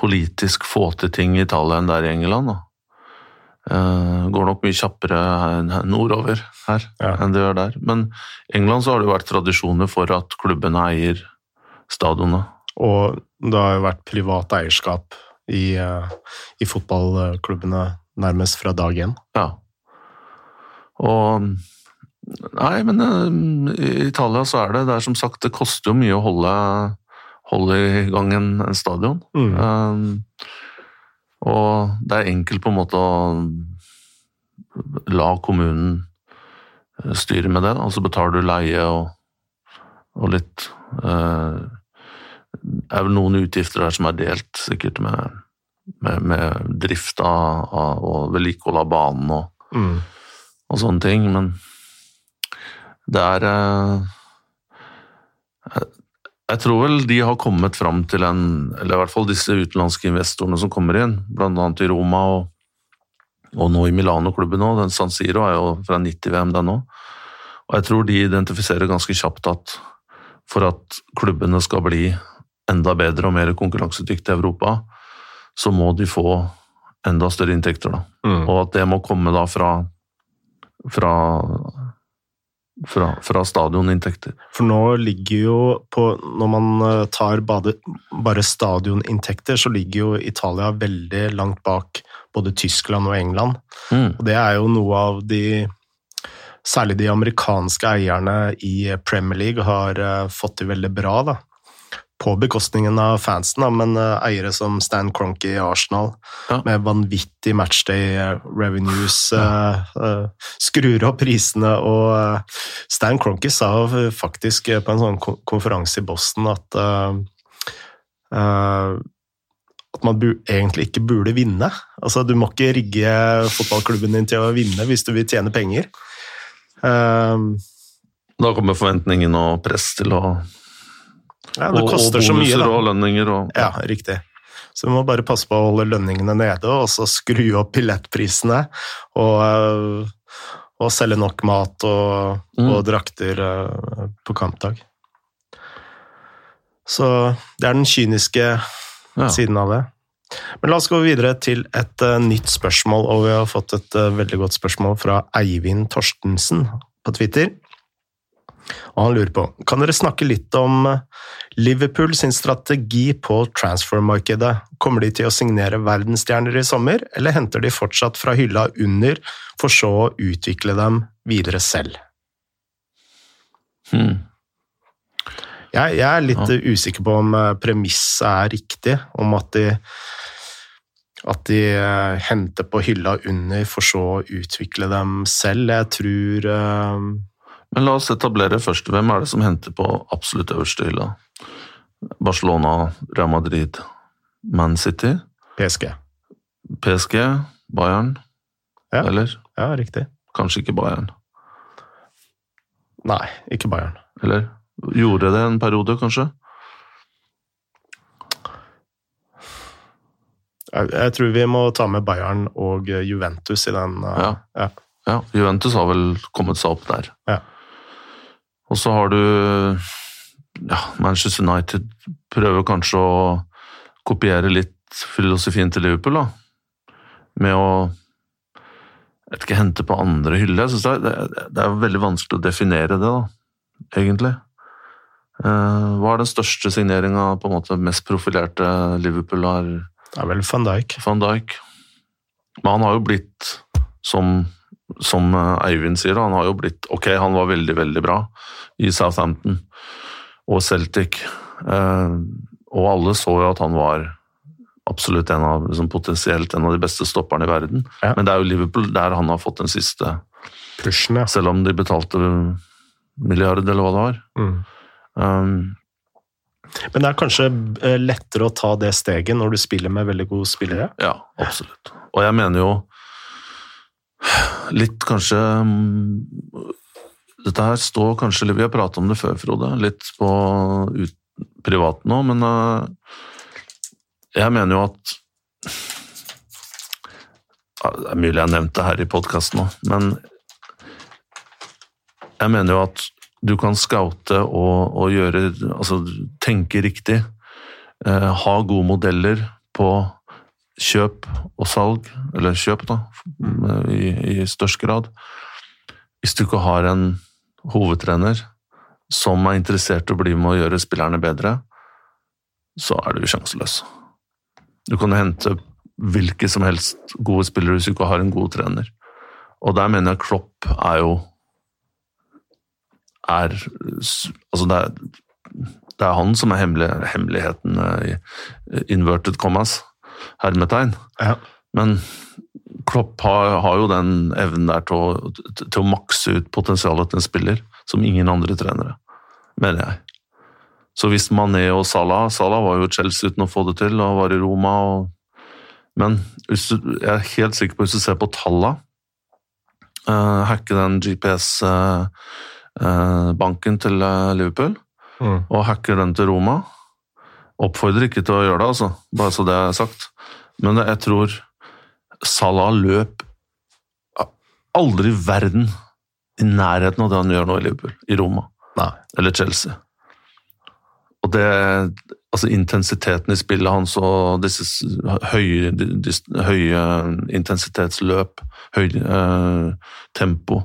Speaker 2: politisk få til ting i Italia enn det er i England. Da. Eh, går nok mye kjappere nordover her
Speaker 1: Ja.
Speaker 2: enn det gjør der. Men i England så har det jo vært tradisjoner for at klubbene eier stadionene.
Speaker 1: Og det har jo vært privat eierskap i, eh, i fotballklubbene nærmest fra dag én.
Speaker 2: Ja. Og Nei, men eh, i Italia så er det Det er som sagt, det koster jo mye å holde, holde i gang en, en stadion.
Speaker 1: Mm.
Speaker 2: Um, og det er enkelt på en måte å la kommunen eh, styre med det. Og så betaler du leie og, og litt eh, Det er vel noen utgifter der som er delt, sikkert med, med, med drift av, av, og vedlikehold av banen og,
Speaker 1: Mm.
Speaker 2: og sånne ting, men det er eh, jeg, tror vel de har kommet fram til en Eller i hvert fall disse utenlandske investorene som kommer inn, annet i Roma og, og nå i Milano-klubben òg. San Siro er jo fra 90-VM, den òg. Og jeg tror de identifiserer ganske kjapt at for at klubbene skal bli enda bedre og mer konkurransedyktige i Europa, så må de få enda større inntekter. da.
Speaker 1: Mm.
Speaker 2: Og at det må komme da fra fra, fra, fra stadioninntekter.
Speaker 1: For nå ligger jo på Når man eh, tar bare, bare stadioninntekter, så ligger jo Italia veldig langt bak både Tyskland og England.
Speaker 2: Mm.
Speaker 1: Og det er jo noe av de Særlig de amerikanske eierne i Premier League har eh, fått det veldig bra, da. På bekostningen av fansen, da, men eh, eiere som Stan Cronky i Arsenal,
Speaker 2: Ja.
Speaker 1: med vanvittig matchday eh, revenues, eh, uh, skrur opp prisene, og eh, Stan Cronky sa faktisk eh, på en sånn kon- konferanse i Boston at uh, uh, at man egentlig ikke burde vinne. Altså, du må ikke rigge fotballklubben din til å vinne hvis du vil tjene penger. Eh,
Speaker 2: Da kommer forventningen og press til å
Speaker 1: ja, det
Speaker 2: og, og
Speaker 1: koster så mye, da.
Speaker 2: og lønninger og
Speaker 1: Ja, riktig. Så vi må bare passe på å holde lønningene nede, og så skru opp billettprisene. Og, øh, og selge nok mat og,
Speaker 2: Mm.
Speaker 1: og drakter øh, på kampdag. Så det er den kyniske
Speaker 2: ja.
Speaker 1: siden av det. Men la oss gå videre til et uh, nytt spørsmål, og vi har fått et uh, veldig godt spørsmål fra Eivind Torstensen på Twitter. Og han lurer på, kan dere snakke litt om eh, Liverpool sin strategi på transfermarkedet? Kommer de til å signere verdensstjerner i sommer, eller henter de fortsatt fra hylla under, for så å utvikle dem videre selv?
Speaker 2: Hmm.
Speaker 1: Jeg, jeg er litt ja. usikker på om eh, premisset er riktig, om at de, at de eh, henter på hylla under, for så å utvikle dem selv. Jeg tror
Speaker 2: Men la oss etablere først. Hvem er det som henter på absolutt øverste hylla? Barcelona, Real Madrid, Man City,
Speaker 1: PSG.
Speaker 2: PSG, Bayern?
Speaker 1: Ja.
Speaker 2: Eller
Speaker 1: Ja, riktig.
Speaker 2: kanskje ikke Bayern?
Speaker 1: Nei, ikke Bayern.
Speaker 2: Eller gjorde det en periode, kanskje?
Speaker 1: Jeg, jeg tror vi må ta med Bayern og Juventus i den. Uh,
Speaker 2: Ja.
Speaker 1: ja.
Speaker 2: Ja, Juventus har vel kommet seg opp der.
Speaker 1: Ja.
Speaker 2: Og så har du ja, Manchester United prøver kanskje å kopiere litt filosofien til Liverpool, da. Med å jeg vet ikke, hente på andre hylle. Jeg synes det, er, det, er- veldig vanskelig å definere det, da, egentlig. Eh, hva er den største signeringa, på en måte mest profilerte Liverpool har
Speaker 1: Det er vel van Dijk.
Speaker 2: van Dijk. Men han har jo blitt, som, som eh, Eivind sier, han har jo blitt Ok, han var veldig, veldig bra i Southampton og Celtic, eh, og alle så jo at han var absolutt en av, liksom, potensielt en av de beste stopperne i verden.
Speaker 1: Ja.
Speaker 2: Men det er jo Liverpool der han har fått den siste,
Speaker 1: Pushen, ja.
Speaker 2: selv om de betalte milliard, eller hva det var.
Speaker 1: Mm.
Speaker 2: Um,
Speaker 1: Men det er kanskje eh, lettere å ta det steget når du spiller med veldig gode spillere?
Speaker 2: Ja, absolutt. Og jeg mener jo litt kanskje mm, Dette her står kanskje Vi har pratet om det før, Frode, litt på ut, privat nå, men øh, jeg mener jo at Det er mulig jeg har nevnt det her i podkasten òg, men jeg mener jo at du kan scoute og, og gjøre Altså tenke riktig. Eh, ha gode modeller på kjøp og salg, eller kjøp, da, i, i størst grad. Hvis du ikke har en hovedtrener som er interessert i å bli med å gjøre spillerne bedre, så er du sjanseløs. Du kan hente hvilke som helst gode spillere hvis du ikke har en god trener. Og der mener jeg Klopp er jo er, altså det, er, det er han som er hemmelig, hemmeligheten i inverted commas, hermetegn.
Speaker 1: Ja.
Speaker 2: Men Klopp har, har jo den evnen der til å, til å makse ut potensialet til en spiller som ingen andre trenere, mener jeg. Så hvis Mané og Salah Salah var jo Chelsea uten å få det til, og var i Roma og Men jeg er helt sikker på hvis du ser på tallene uh, Hacke den GPS-banken til eh, Liverpool
Speaker 1: Mm.
Speaker 2: og hacker den til Roma. Oppfordrer ikke til å gjøre det, altså. bare så det er sagt. Men jeg tror Salah løp aldri i verden i nærheten av det han gjør nå i Liverpool, i Roma
Speaker 1: Nei.
Speaker 2: eller Chelsea. Og det Altså intensiteten i spillet hans og disse høye, høye intensitetsløp, høye eh, tempo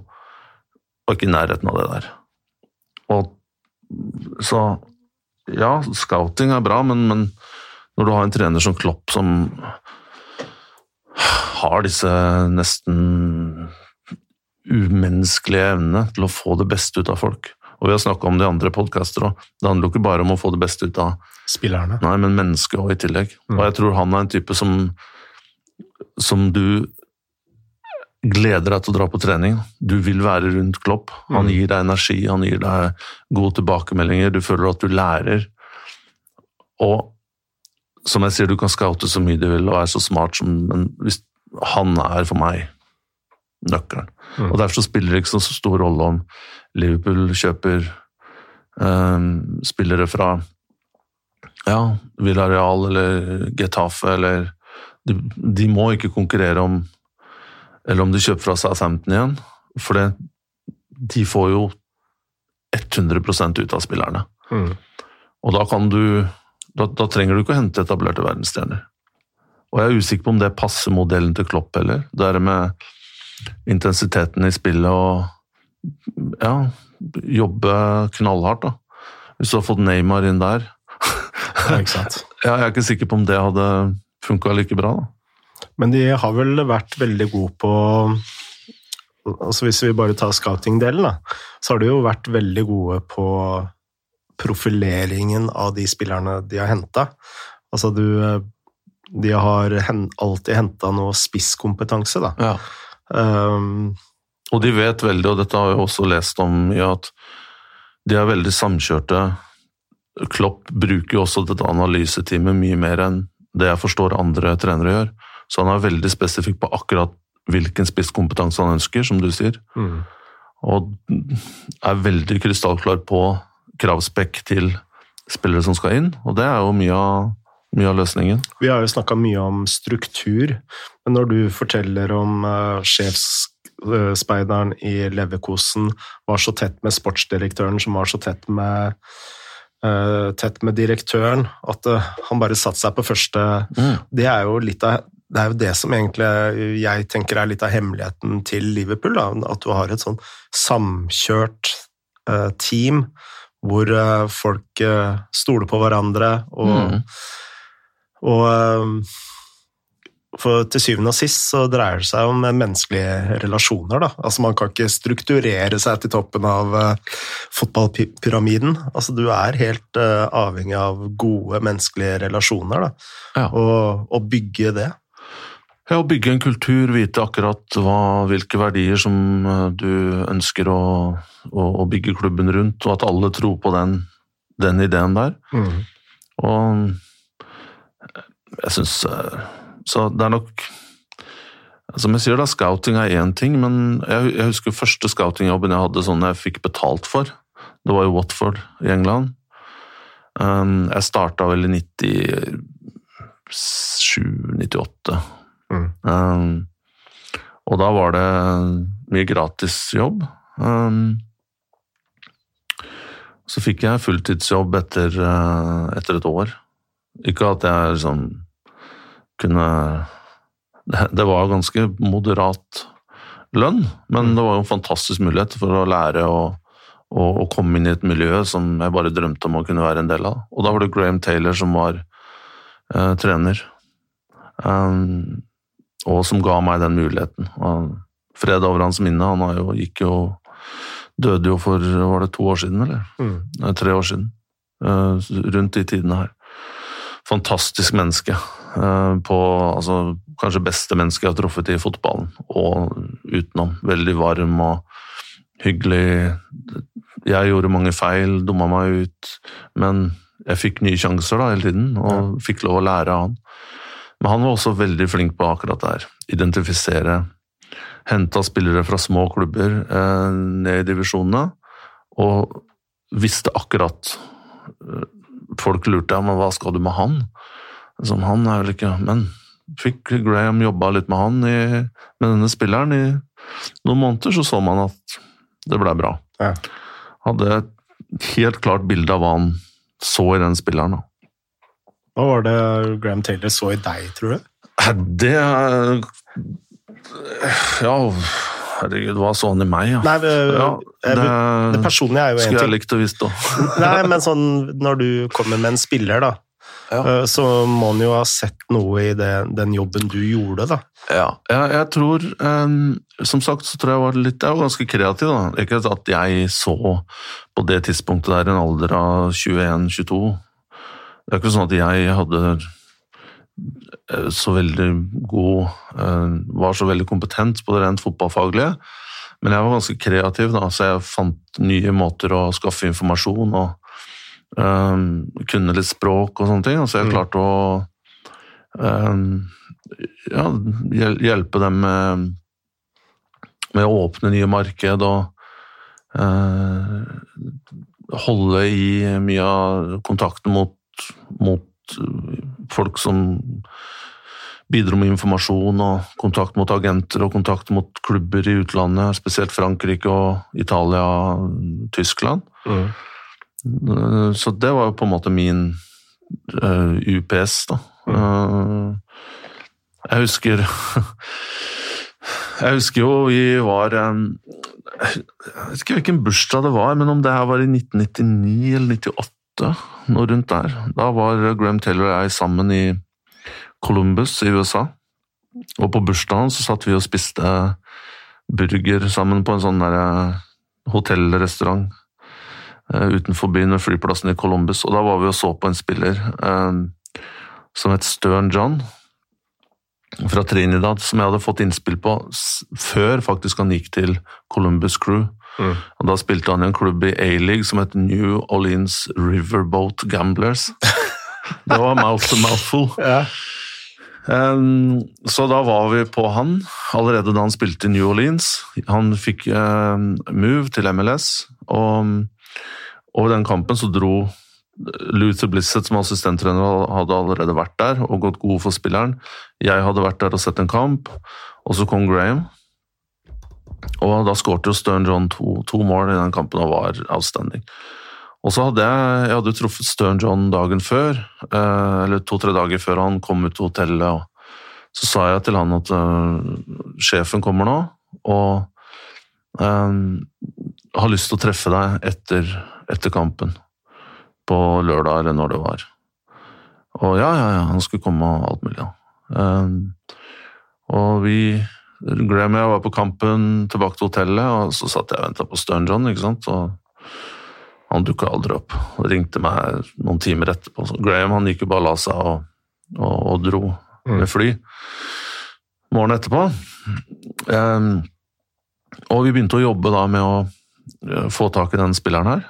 Speaker 2: Var ikke i nærheten av det der. Og så ja, scouting er bra, men, men når du har en trener som Klopp som har disse nesten umenneskelige evnene til å få det beste ut av folk. Og vi har snakka om det i andre podkaster òg. Det handler jo ikke bare om å få det beste ut av
Speaker 1: Spillerne.
Speaker 2: Nei, men mennesket òg i tillegg.
Speaker 1: Mm.
Speaker 2: Og jeg tror han er en type som som du gleder deg til å dra på trening. Du vil være rundt Klopp. Han
Speaker 1: Mm.
Speaker 2: gir deg energi, han gir deg gode tilbakemeldinger, du føler at du lærer. Og som jeg sier, du kan scoute så mye du vil og være så smart som Men hvis, han er for meg nøkkelen.
Speaker 1: Mm.
Speaker 2: Og derfor så spiller det ikke så stor rolle om Liverpool kjøper eh, spillere fra ja, Villarreal eller Getafe eller de, de må ikke konkurrere om Eller om de kjøper fra Southampton igjen, for det, de får jo 100% ut av spillerne.
Speaker 1: Mm.
Speaker 2: Og da kan du da, da trenger du ikke å hente etablerte verdensstjerner. Og jeg er usikker på om det passer modellen til Klopp heller. Det er med intensiteten i spillet og ja, jobbe knallhardt, da. Hvis du har fått Neymar inn der
Speaker 1: Ja, ikke sant. (laughs)
Speaker 2: ja, Jeg er ikke sikker på om det hadde funka like bra, da.
Speaker 1: Men de har vel vært veldig gode på altså Hvis vi bare tar scouting-delen, da, så har de jo vært veldig gode på profileringen av de spillerne de har henta. Altså, du De har alltid henta noe spisskompetanse, da.
Speaker 2: Ja.
Speaker 1: Um,
Speaker 2: Og de vet veldig, og dette har jeg også lest om, ja, at de er veldig samkjørte. Klopp bruker jo også dette analyseteamet mye mer enn det jeg forstår andre trenere gjør. Så han er veldig spesifikk på akkurat hvilken spisskompetanse han ønsker, som du sier.
Speaker 1: mm.
Speaker 2: Og er veldig krystallklar på kravspekk til spillere som skal inn, og det er jo mye av mye av løsningen.
Speaker 1: Vi har jo snakka mye om struktur, men når du forteller om uh, sjefsspeideren i Leverkosen var så tett med sportsdirektøren, som var så tett med uh, tett med direktøren, at uh, han bare satte seg på første mm. Det er jo litt av det er jo det som egentlig jeg tenker er litt av hemmeligheten til Liverpool. Da. At du har et sånn samkjørt uh, team hvor uh, folk uh, stoler på hverandre og, mm. og for til syvende og sist så dreier det seg om menneskelige relasjoner. Da. Altså Man kan ikke strukturere seg til toppen av uh, fotballpyramiden. Altså Du er helt uh, avhengig av gode menneskelige relasjoner, da. Ja. Og, og bygge det.
Speaker 2: Ja, Å bygge en kultur, vite akkurat hva, hvilke verdier som eh, du ønsker å, å, å, bygge klubben rundt, og at alle tror på den, den ideen der. Mm. Og jeg syns eh, Så det er nok Som jeg sier, da, scouting er én ting, men jeg, jeg husker første scoutingjobben jeg hadde sånn jeg fikk betalt for. Det var jo Watford i England. Um, jeg starta vel i 97-98 Mm. Um, og da var det mye gratisjobb. Um, så fikk jeg fulltidsjobb etter, uh, etter, et år. Ikke at jeg liksom kunne det, det var ganske moderat lønn, men mm. det var jo en fantastisk mulighet for å lære å, og, og komme inn i et miljø som jeg bare drømte om å kunne være en del av. Og da var det Graham Taylor som var uh, trener. Um, og som ga meg den muligheten. Fred over hans minne. Han jo, gikk jo Døde jo for var det to år siden, eller? Mm. Tre år siden. Uh, rundt de tidene her. Fantastisk menneske. Uh, på altså, kanskje beste menneske jeg har truffet i fotballen, og utenom. Veldig varm og hyggelig. Jeg gjorde mange feil, dumma meg ut, men jeg fikk nye sjanser da hele tiden, og fikk lov å lære av han. Men han var også veldig flink på akkurat det her. Identifisere. Henta spillere fra små klubber eh, ned i divisjonene, og visste akkurat eh, Folk lurte men hva skal du med han? Som han er vel ikke Men fikk Graham jobba litt med han, i, med denne spilleren, i noen måneder, så så man at det blei bra. Ja. Hadde et helt klart bilde av hva han så i den spilleren. da.
Speaker 1: Hva var det Graham Taylor så i deg, tror du?
Speaker 2: Det Ja, herregud, hva så han i meg? Ja.
Speaker 1: Nei, det, ja, det, det personlige er jo
Speaker 2: en ting. Skulle jeg likt å visst (laughs) òg.
Speaker 1: Nei, men sånn når du kommer med en spiller, da. Ja. Eh, så må han jo ha sett noe i det, den jobben du gjorde, da.
Speaker 2: Ja, jeg, jeg tror um, Som sagt så tror jeg var litt Jeg var ganske kreativ, da. Ikke at jeg så på det tidspunktet der en alder av 21-22 det er ikke sånn at jeg hadde eh, så veldig god eh, Var så veldig kompetent på det rent fotballfaglige. Men jeg var ganske kreativ, da, så jeg fant nye måter å skaffe informasjon og um, kunne litt språk og sånne ting. Så jeg mm. klarte å um, ja, hjelpe dem med, med, å åpne nye marked og uh, holde i mye av kontakten mot mot eh, folk som bidro med informasjon og kontakt mot agenter og kontakt mot klubber i utlandet, spesielt Frankrike og Italia og Tyskland. Mm. Eh, så det var jo på en måte min uh, eh, UPS, da. Mm. Uh, jeg husker (laughs) Jeg husker jo vi var um, Jeg vet ikke hvilken bursdag det var, men om det her var i 1999 eller 98 noe rundt der. Da var Graham Taylor og jeg sammen i Columbus i USA. Og på bursdagen så satt vi og spiste burger sammen på en sånn der eh, hotellrestaurant eh, utenfor byen ved flyplassen i Columbus. Og da var vi og så på en spiller eh, som het Stern John fra Trinidad, som jeg hadde fått innspill på før faktisk han gikk til Columbus Crew. Mm. Og Da spilte han i en klubb i A-league som het New Orleans Riverboat Gamblers. (laughs) det var mouth to mouthful. Ja. Um, så da var vi på han allerede da han spilte i New Orleans. Han fikk um, move til MLS, og over den kampen så dro Luther Blissett som assistenttrener hadde allerede vært der og gått god for spilleren. Jeg hadde vært der og sett en kamp, og så kom Graham. Og da skårte jo Stern John to, to mål i den kampen og var outstanding. Og så hadde jeg, jeg hadde truffet Stern John dagen før, eh, eller to-tre dager før han kom ut til hotellet. og Så sa jeg til han at uh, sjefen kommer nå, og um, har lyst til å treffe deg etter, etter kampen. På lørdag, eller når det var. Og ja, ja, ja, han skulle komme og alt mulig. Ja. Um, og vi Graham og jeg var på kampen tilbake til hotellet, og så satt jeg og venta på Stern John. ikke sant? Og han dukka aldri opp. Og ringte meg noen timer etterpå. Så Graham han gikk jo bare og la seg og, og, og dro med fly morgenen etterpå. Um, og vi begynte å jobbe da med å uh, få tak i den spilleren her.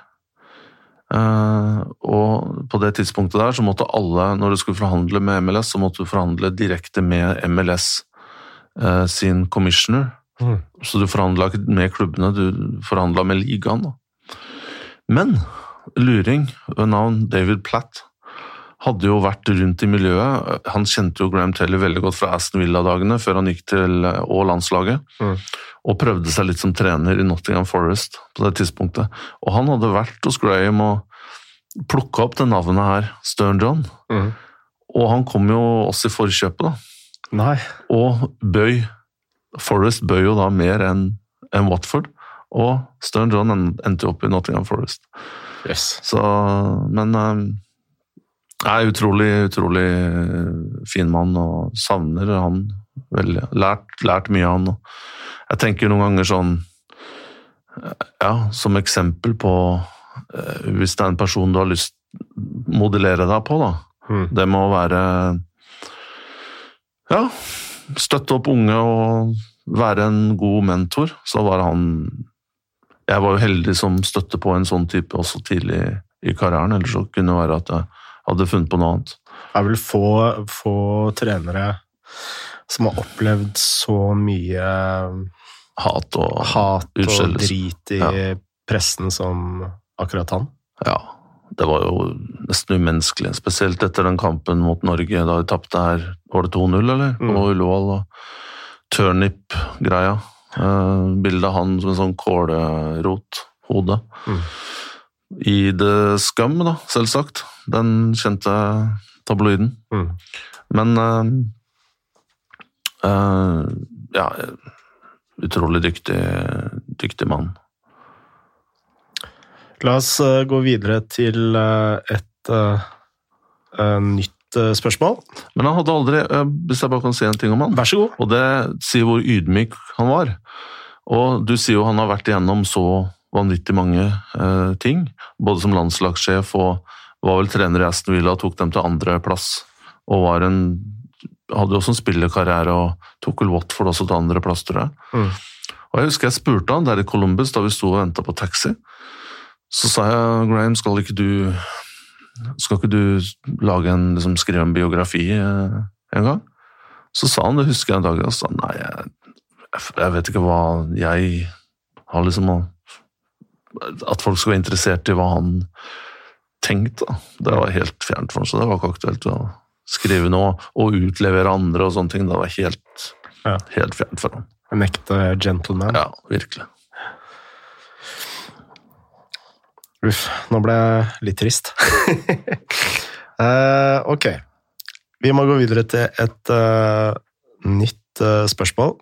Speaker 2: Uh, og på det tidspunktet der så måtte alle, når du skulle forhandle med MLS, så måtte du forhandle direkte med MLS uh, sin commissioner.
Speaker 1: Mm.
Speaker 2: Så du forhandla ikke med klubbene, du forhandla med ligaen. Da. Men luring ved navn David Platt hadde jo vært rundt i miljøet. Han kjente jo Graham Taylor veldig godt fra Aston Villa-dagene, før han gikk til og landslaget.
Speaker 1: Mm.
Speaker 2: Og prøvde seg litt som trener i Nottingham Forest på det tidspunktet. Og han hadde vært hos Graham og plukka opp det navnet her, Stern John.
Speaker 1: Mm.
Speaker 2: Og han kom jo også i forkjøpet, da.
Speaker 1: Nei.
Speaker 2: Og bøy Forest bøy jo da mer enn en Watford. Og Stern John endte opp i Nottingham Forest.
Speaker 1: Yes.
Speaker 2: Så, men um, er utrolig, utrolig fin mann, og savner han veldig. Lært, lært mye av han. Jeg tenker noen ganger sånn Ja, som eksempel på eh, Hvis det er en person du har lyst modellere deg på, da.
Speaker 1: Mm.
Speaker 2: Det med å være Ja, støtte opp unge og være en god mentor, så var han Jeg var jo heldig som støtte på en sånn type også tidlig i karrieren, ellers så kunne det være at jeg hadde funnet på noe annet.
Speaker 1: Det er vel få, få trenere som har opplevd så mye
Speaker 2: Hat og
Speaker 1: hat og drit i
Speaker 2: Ja.
Speaker 1: pressen som akkurat han.
Speaker 2: Ja, det var jo nesten umenneskelig. Spesielt etter den kampen mot Norge, da de tapte her. Var det 2-0, eller? På
Speaker 1: Mm.
Speaker 2: Ullevål. og Turnip-greia. Uh, Bildet av han som en sånn kålrot-hode.
Speaker 1: Mm.
Speaker 2: I The Scum, da, selvsagt. Den kjente tabloiden.
Speaker 1: Mm.
Speaker 2: Men eh, eh, Ja, utrolig dyktig, dyktig mann.
Speaker 1: La oss eh, gå videre til eh, et eh, nytt spørsmål.
Speaker 2: Men han hadde aldri Hvis jeg bare kan si en ting om han
Speaker 1: Vær så god.
Speaker 2: Og det sier hvor ydmyk han var. Og du sier jo han har vært igjennom så vanvittig mange eh, ting, både som landslagssjef og var vel trener i Aston Villa tok dem til andreplass. Og var en hadde også en spillerkarriere og tok vel Watford også til andreplass, tror jeg.
Speaker 1: Mm.
Speaker 2: Og jeg husker jeg spurte han der i Columbus da vi sto og venta på taxi. Så sa jeg Graham, skal ikke du skal ikke du lage en, liksom, skrive en biografi eh, en gang? Så sa han det, husker jeg en dag, og sa nei, jeg, jeg vet ikke hva jeg har liksom At folk skal være interessert i hva han tenkte. Det var helt fjernt for ham, så det var ikke aktuelt å skrive noe og utlevere andre og sånne ting. Det var helt,
Speaker 1: Ja.
Speaker 2: helt fjernt for ham.
Speaker 1: En ekte gentleman.
Speaker 2: Ja, virkelig.
Speaker 1: Uff, nå ble jeg litt trist. uh, (laughs) ok. Vi må gå videre til et uh, nytt uh, spørsmål.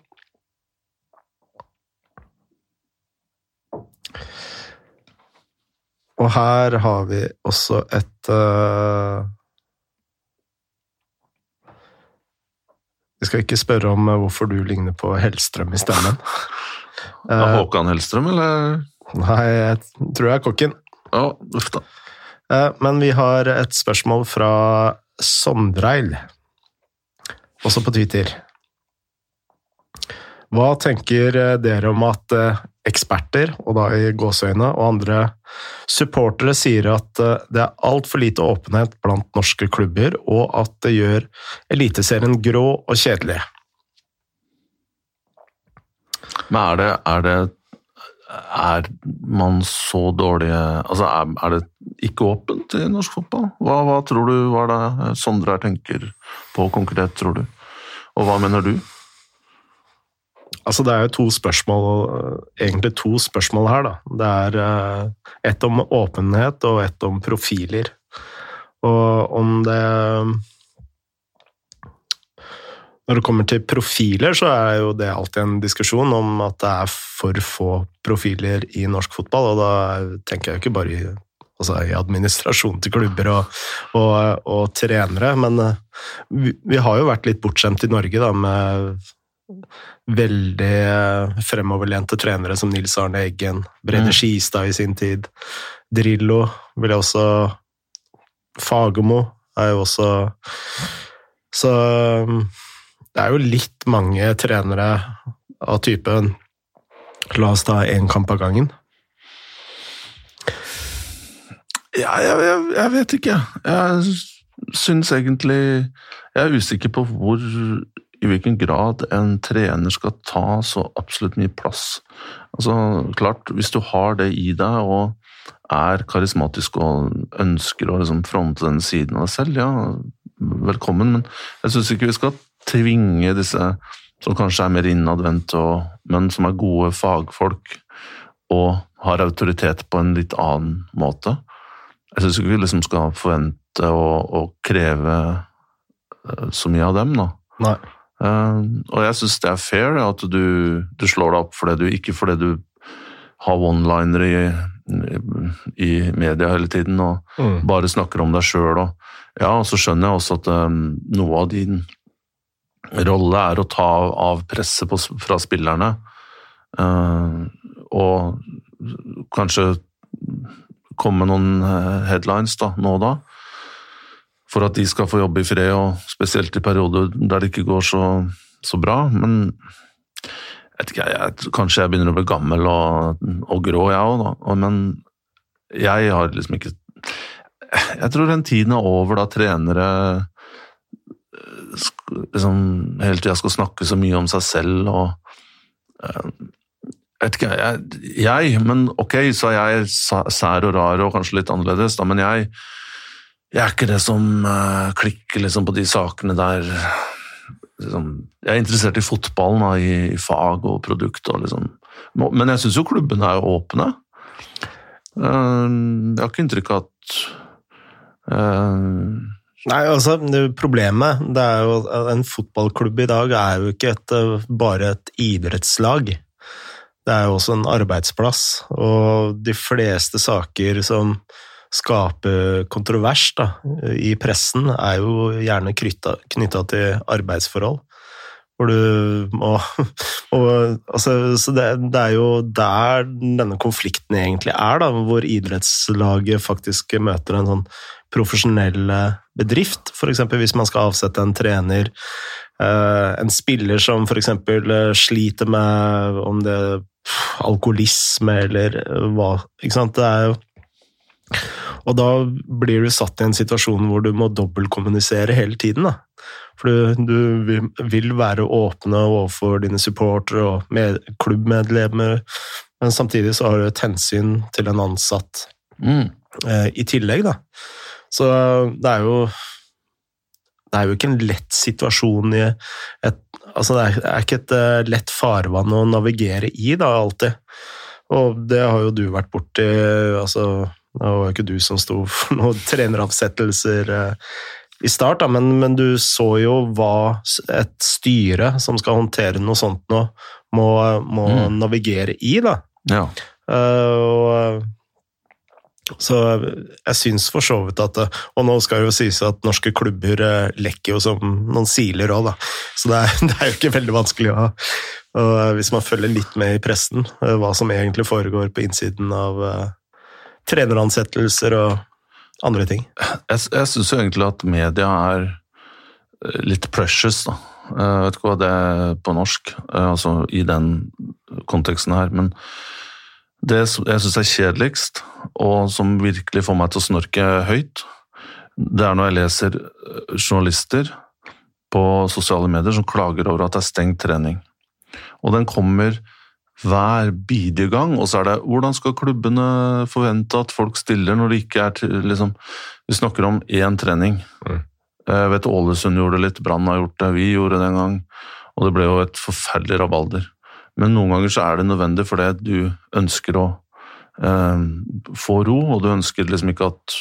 Speaker 1: Og her har vi også et Vi skal ikke spørre om hvorfor du ligner på Hellstrøm i stemmen.
Speaker 2: Håkan Hellstrøm, eller?
Speaker 1: nei, jeg tror jeg er kokken.
Speaker 2: Ja, uff da.
Speaker 1: Eh, Men vi har et spørsmål fra Sondreil, også på Twitter. Hva tenker eh, dere om at eh, eksperter, og da i gåseøyne, og andre supportere sier at det er altfor lite åpenhet blant norske klubber, og at det gjør Eliteserien grå og kjedelig?
Speaker 2: Men er det, er det, er man så dårlige Altså, er, er, det ikke åpent i norsk fotball? Hva, hva tror du hva er det Sondre her tenker på konkret, tror du? Og hva mener du?
Speaker 1: Altså, det er jo to spørsmål, egentlig to spørsmål her, da. Det er uh, ett om åpenhet og ett om profiler. Og om det når det kommer til profiler, så er jo det alltid en diskusjon om at det er for få profiler i norsk fotball, og da tenker jeg jo ikke bare i, altså i administrasjon til klubber og, og, og trenere, men eh, vi, vi, har jo vært litt bortskjemt i Norge da, med veldig eh, fremoverlente trenere som Nils Arne Eggen, Brede mm. Skistad i sin tid, Drillo vil jeg også Fagermo er jo også Så det er jo litt mange trenere av typen La oss ta én kamp av gangen.
Speaker 2: Ja, jeg, jeg, jeg, vet ikke. Jeg syns egentlig Jeg er usikker på hvor i hvilken grad en trener skal ta så absolutt mye plass. Altså, klart, Hvis du har det i deg og er karismatisk og ønsker å liksom fronte den siden av deg selv, ja, velkommen, men jeg syns ikke vi skal tvinge disse som kanskje er mer innadvendte, men som er gode fagfolk og har autoritet på en litt annen måte. Jeg syns ikke vi liksom skal forvente og, og, kreve eh, så mye av dem, da.
Speaker 1: Nei.
Speaker 2: Uh, og jeg syns det er fair at du, du, slår deg opp fordi du, ikke fordi du har one-linere i, i, media hele tiden og mm. bare snakker om deg sjøl. Ja, og så skjønner jeg også at um, noe av din rolle er å ta av presset fra spillerne. Uh, og kanskje komme med noen eh, headlines da, nå og da. For at de skal få jobbe i fred, og spesielt i perioder der det ikke går så, så bra. Men jeg ikke, jeg, kanskje jeg begynner å bli gammel og, og grå, jeg òg, Men jeg har liksom ikke Jeg tror den tiden er over da trenere liksom, hele tida skal snakke så mye om seg selv og Jeg vet ikke, jeg, jeg, men ok, så er jeg sær og rar og kanskje litt annerledes, da, men jeg, jeg er ikke det som uh, klikker liksom, på de sakene der liksom, Jeg er interessert i fotballen, da, i, i, fag og produkt. Og, liksom. Men jeg syns jo klubbene er åpne. Uh, jeg har ikke inntrykk av at
Speaker 1: Nei, altså, Problemet det er jo at en fotballklubb i dag er jo ikke et, eh, bare et idrettslag. Det er jo også en arbeidsplass, og de fleste saker som skaper kontrovers da, i pressen, er jo gjerne knytta til arbeidsforhold. Hvor du må (laughs) og, altså, Så det, det, er jo der denne konflikten egentlig er, da, hvor idrettslaget faktisk møter en sånn profesjonell bedrift. F.eks. hvis man skal avsette en trener, eh, en spiller som f.eks. Eh, sliter med om det er alkoholisme eller hva. Ikke sant? Det er jo og da blir du satt i en situasjon hvor du må dobbeltkommunisere hele tiden. Da. For du, du, vil være åpne overfor dine supportere og med, klubbmedlemmer, men samtidig så har du et hensyn til en ansatt mm. eh, i tillegg. Da. Så det er jo det er jo ikke en lett situasjon i et Altså, det er, det er ikke et uh, lett farvann å navigere i, da, alltid. Og det har jo du vært borti. Altså, det var jo ikke du som sto for noen treneravsettelser i start, da, men, men, du så jo hva et styre som skal håndtere noe sånt nå, må, må mm. navigere i, da.
Speaker 2: Ja.
Speaker 1: Uh, og så jeg syns for så vidt at Og nå skal det jo sies at norske klubber eh, lekker jo som noen siler òg, da. Så det er, (laughs) det er, jo ikke veldig vanskelig å og Hvis man følger litt med i pressen, eh, hva som egentlig foregår på innsiden av treneransettelser og andre ting.
Speaker 2: Jeg, jeg syns jo egentlig at media er litt precious, da. Jeg vet ikke hva det er på norsk, altså i den konteksten her. men det jeg syns er kjedeligst, og som virkelig får meg til å snorke høyt, det er når jeg leser eh, journalister på sosiale medier som klager over at det er stengt trening. Og den kommer hver bidige gang. Og så er det hvordan skal klubbene forvente at folk stiller når det ikke er til liksom, Vi snakker om én trening.
Speaker 1: Mm.
Speaker 2: Jeg vet Ålesund gjorde det litt, Brann har gjort det, vi gjorde det en gang. Og det ble jo et forferdelig rabalder. Men noen ganger så er det nødvendig fordi du ønsker å eh, få ro, og du ønsker liksom ikke at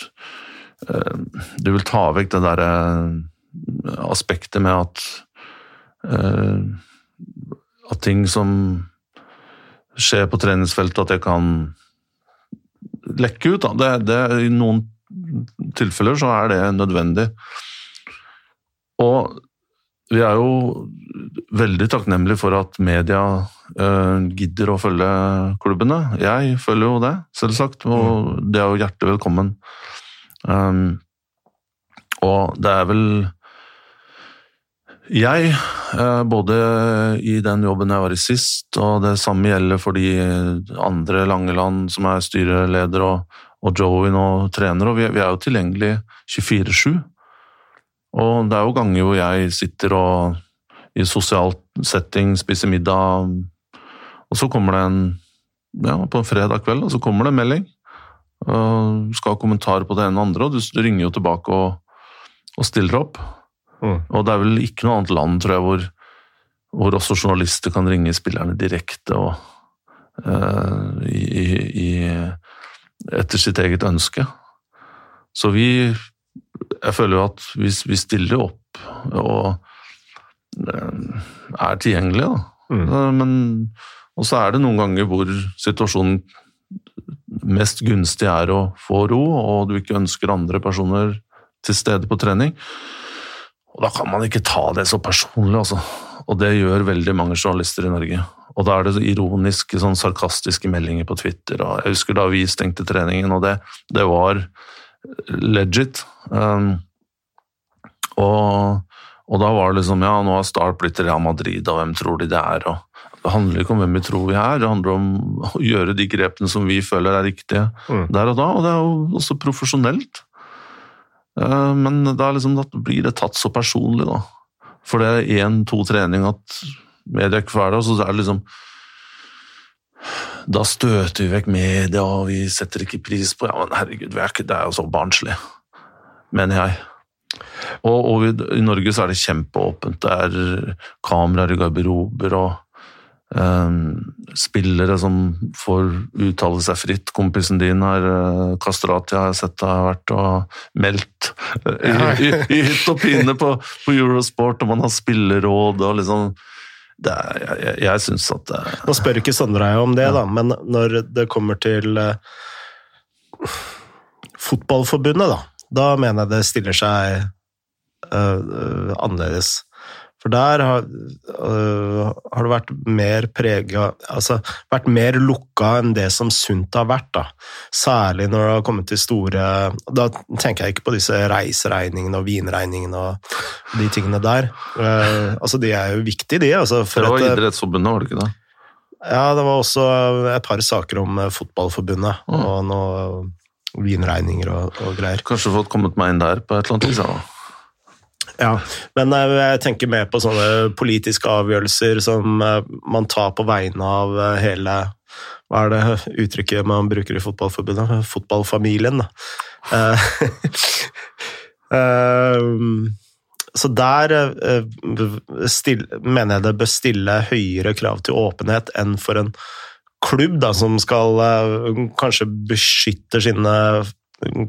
Speaker 2: eh, Du vil ta vekk det derre eh, aspektet med at eh, At ting som skjer på treningsfeltet, at det kan lekke ut. Det, det, I noen tilfeller så er det nødvendig. Og vi er jo veldig takknemlige for at media uh, gidder å følge klubbene. Jeg følger jo det, selvsagt, og det er jo hjertelig velkommen. Um, og det er vel jeg, uh, både i den jobben jeg var i sist, og det samme gjelder for de andre Langeland som er styreleder, og, og Joey nå trener, og vi, vi er jo tilgjengelig 24-7. Og det er jo ganger hvor jeg sitter og i sosialt setting spiser middag, og så kommer det en ja, på en fredag kveld, og så kommer det en melding. Og skal ha kommentarer på det ene og andre, og du ringer jo tilbake og, og stiller opp.
Speaker 1: Mm.
Speaker 2: Og det er vel ikke noe annet land, tror jeg, hvor, hvor også journalister kan ringe spillerne direkte og uh, i, i, etter sitt eget ønske. Så vi Jeg føler jo at vi, vi stiller opp og uh, er tilgjengelige, da.
Speaker 1: Mm.
Speaker 2: Uh, men og så er det noen ganger hvor situasjonen mest gunstig er å få ro, og du ikke ønsker andre personer til stede på trening. Og da kan man ikke ta det så personlig, altså. Og det gjør veldig mange journalister i Norge. Og da er det så ironiske, sånn sarkastiske meldinger på Twitter. og Jeg husker da vi stengte treningen, og det, det var legit. Um, og, og, da var det liksom Ja, nå har Start blitt Real Madrid, og hvem tror de det er? og Det handler ikke om hvem vi tror vi er, det handler om å gjøre de grepene som vi føler er riktige
Speaker 1: Mm.
Speaker 2: der og da. Og det er jo også profesjonelt. Uh, men da, liksom, da blir det tatt så personlig, da. For det er én-to trening at media der, og så er det liksom Da støter vi vekk media, og vi setter ikke pris på Ja, men herregud, er ikke, det er jo så barnslig, mener jeg. Og, og vi, i Norge så er det kjempeåpent. Det er kameraer i garderober og eh, spillere som får uttale seg fritt. Kompisen din her, Kastrati, har jeg sett har vært og meldt eh, i, i, hytt og pinne på, på Eurosport, og man har spilleråd og liksom det er, Jeg, jeg, syns at det,
Speaker 1: Nå spør ikke Sondre deg om det, da, men når det kommer til uh, Fotballforbundet, da, da mener jeg det stiller seg uh, uh, annerledes. For der har, øh, har det vært mer prega Altså vært mer lukka enn det som sunt har vært, da. Særlig når det har kommet til store Da tenker jeg ikke på disse reiseregningene og vinregningene og de tingene der. Uh, altså, de er jo viktige, de. Altså,
Speaker 2: det var Idrettsforbundet, var det ikke det?
Speaker 1: ja, det var også et par saker om Fotballforbundet
Speaker 2: Mm.
Speaker 1: og noe vinregninger og, og greier.
Speaker 2: Kanskje fått kommet meg inn der på et eller annet vis? Ja.
Speaker 1: Ja, men eh, jeg tenker mer på sånne politiske avgjørelser som eh, man tar på vegne av eh, hele Hva er det uttrykket man bruker i Fotballforbundet? Fotballfamilien, da. (laughs) Så der mener jeg det bør stille høyere krav til åpenhet enn for en klubb da, som skal kanskje beskytte sine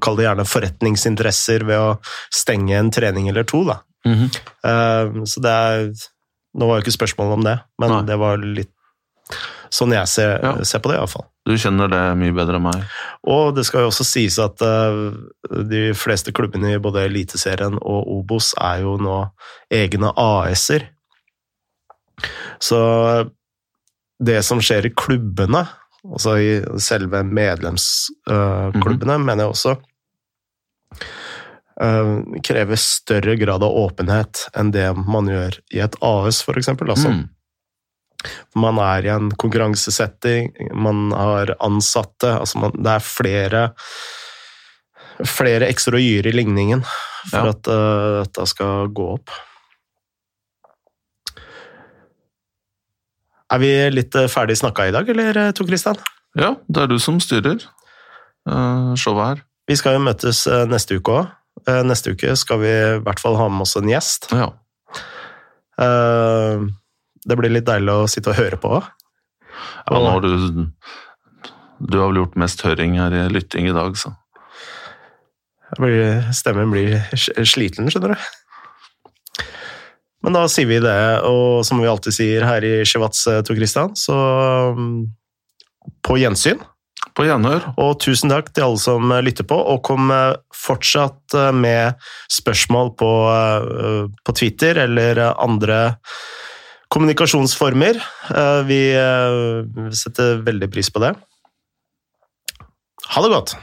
Speaker 1: Kall det gjerne forretningsinteresser ved å stenge en trening eller to. Da.
Speaker 2: Mhm.
Speaker 1: Eh, så det er Nå var jo ikke spørsmålet om det, men
Speaker 2: Nei.
Speaker 1: det var litt sånn jeg ser,
Speaker 2: Ja.
Speaker 1: ser på det, iallfall.
Speaker 2: Du kjenner det mye bedre enn meg.
Speaker 1: Og det skal jo også sies at eh, de fleste klubbene i både Eliteserien og Obos er jo nå egne AS-er. Så det som skjer i klubbene, altså i selve medlemsklubbene, mener jeg også eh, krever større grad av åpenhet enn det man gjør i et AS, for eksempel. Altså,
Speaker 2: Mm.
Speaker 1: man er i en konkurransesetting, man har ansatte altså man, Det er flere flere ekstra gyre i ligningen for
Speaker 2: Ja.
Speaker 1: at uh, dette skal gå opp. Er vi litt eh, ferdig snakka i dag, eller, eh, Tor Christian?
Speaker 2: Ja, det er du som styrer uh, showet her.
Speaker 1: Vi skal jo møtes neste uke òg. Neste uke skal vi i hvert fall ha med oss en gjest.
Speaker 2: Ja.
Speaker 1: det blir litt deilig å sitte og høre på òg.
Speaker 2: Ja, nå har du Du har vel gjort mest høring her i lytting i dag, så.
Speaker 1: Blir, stemmen blir sliten, skjønner du. Men da sier vi det, og som vi alltid sier her i Shivats, Tor Christian, så um, på gjensyn.
Speaker 2: På gjenhør.
Speaker 1: Og tusen takk til alle som lytter på, og kom fortsatt med spørsmål på, på Twitter eller andre kommunikasjonsformer. Vi setter veldig pris på det. Ha det godt!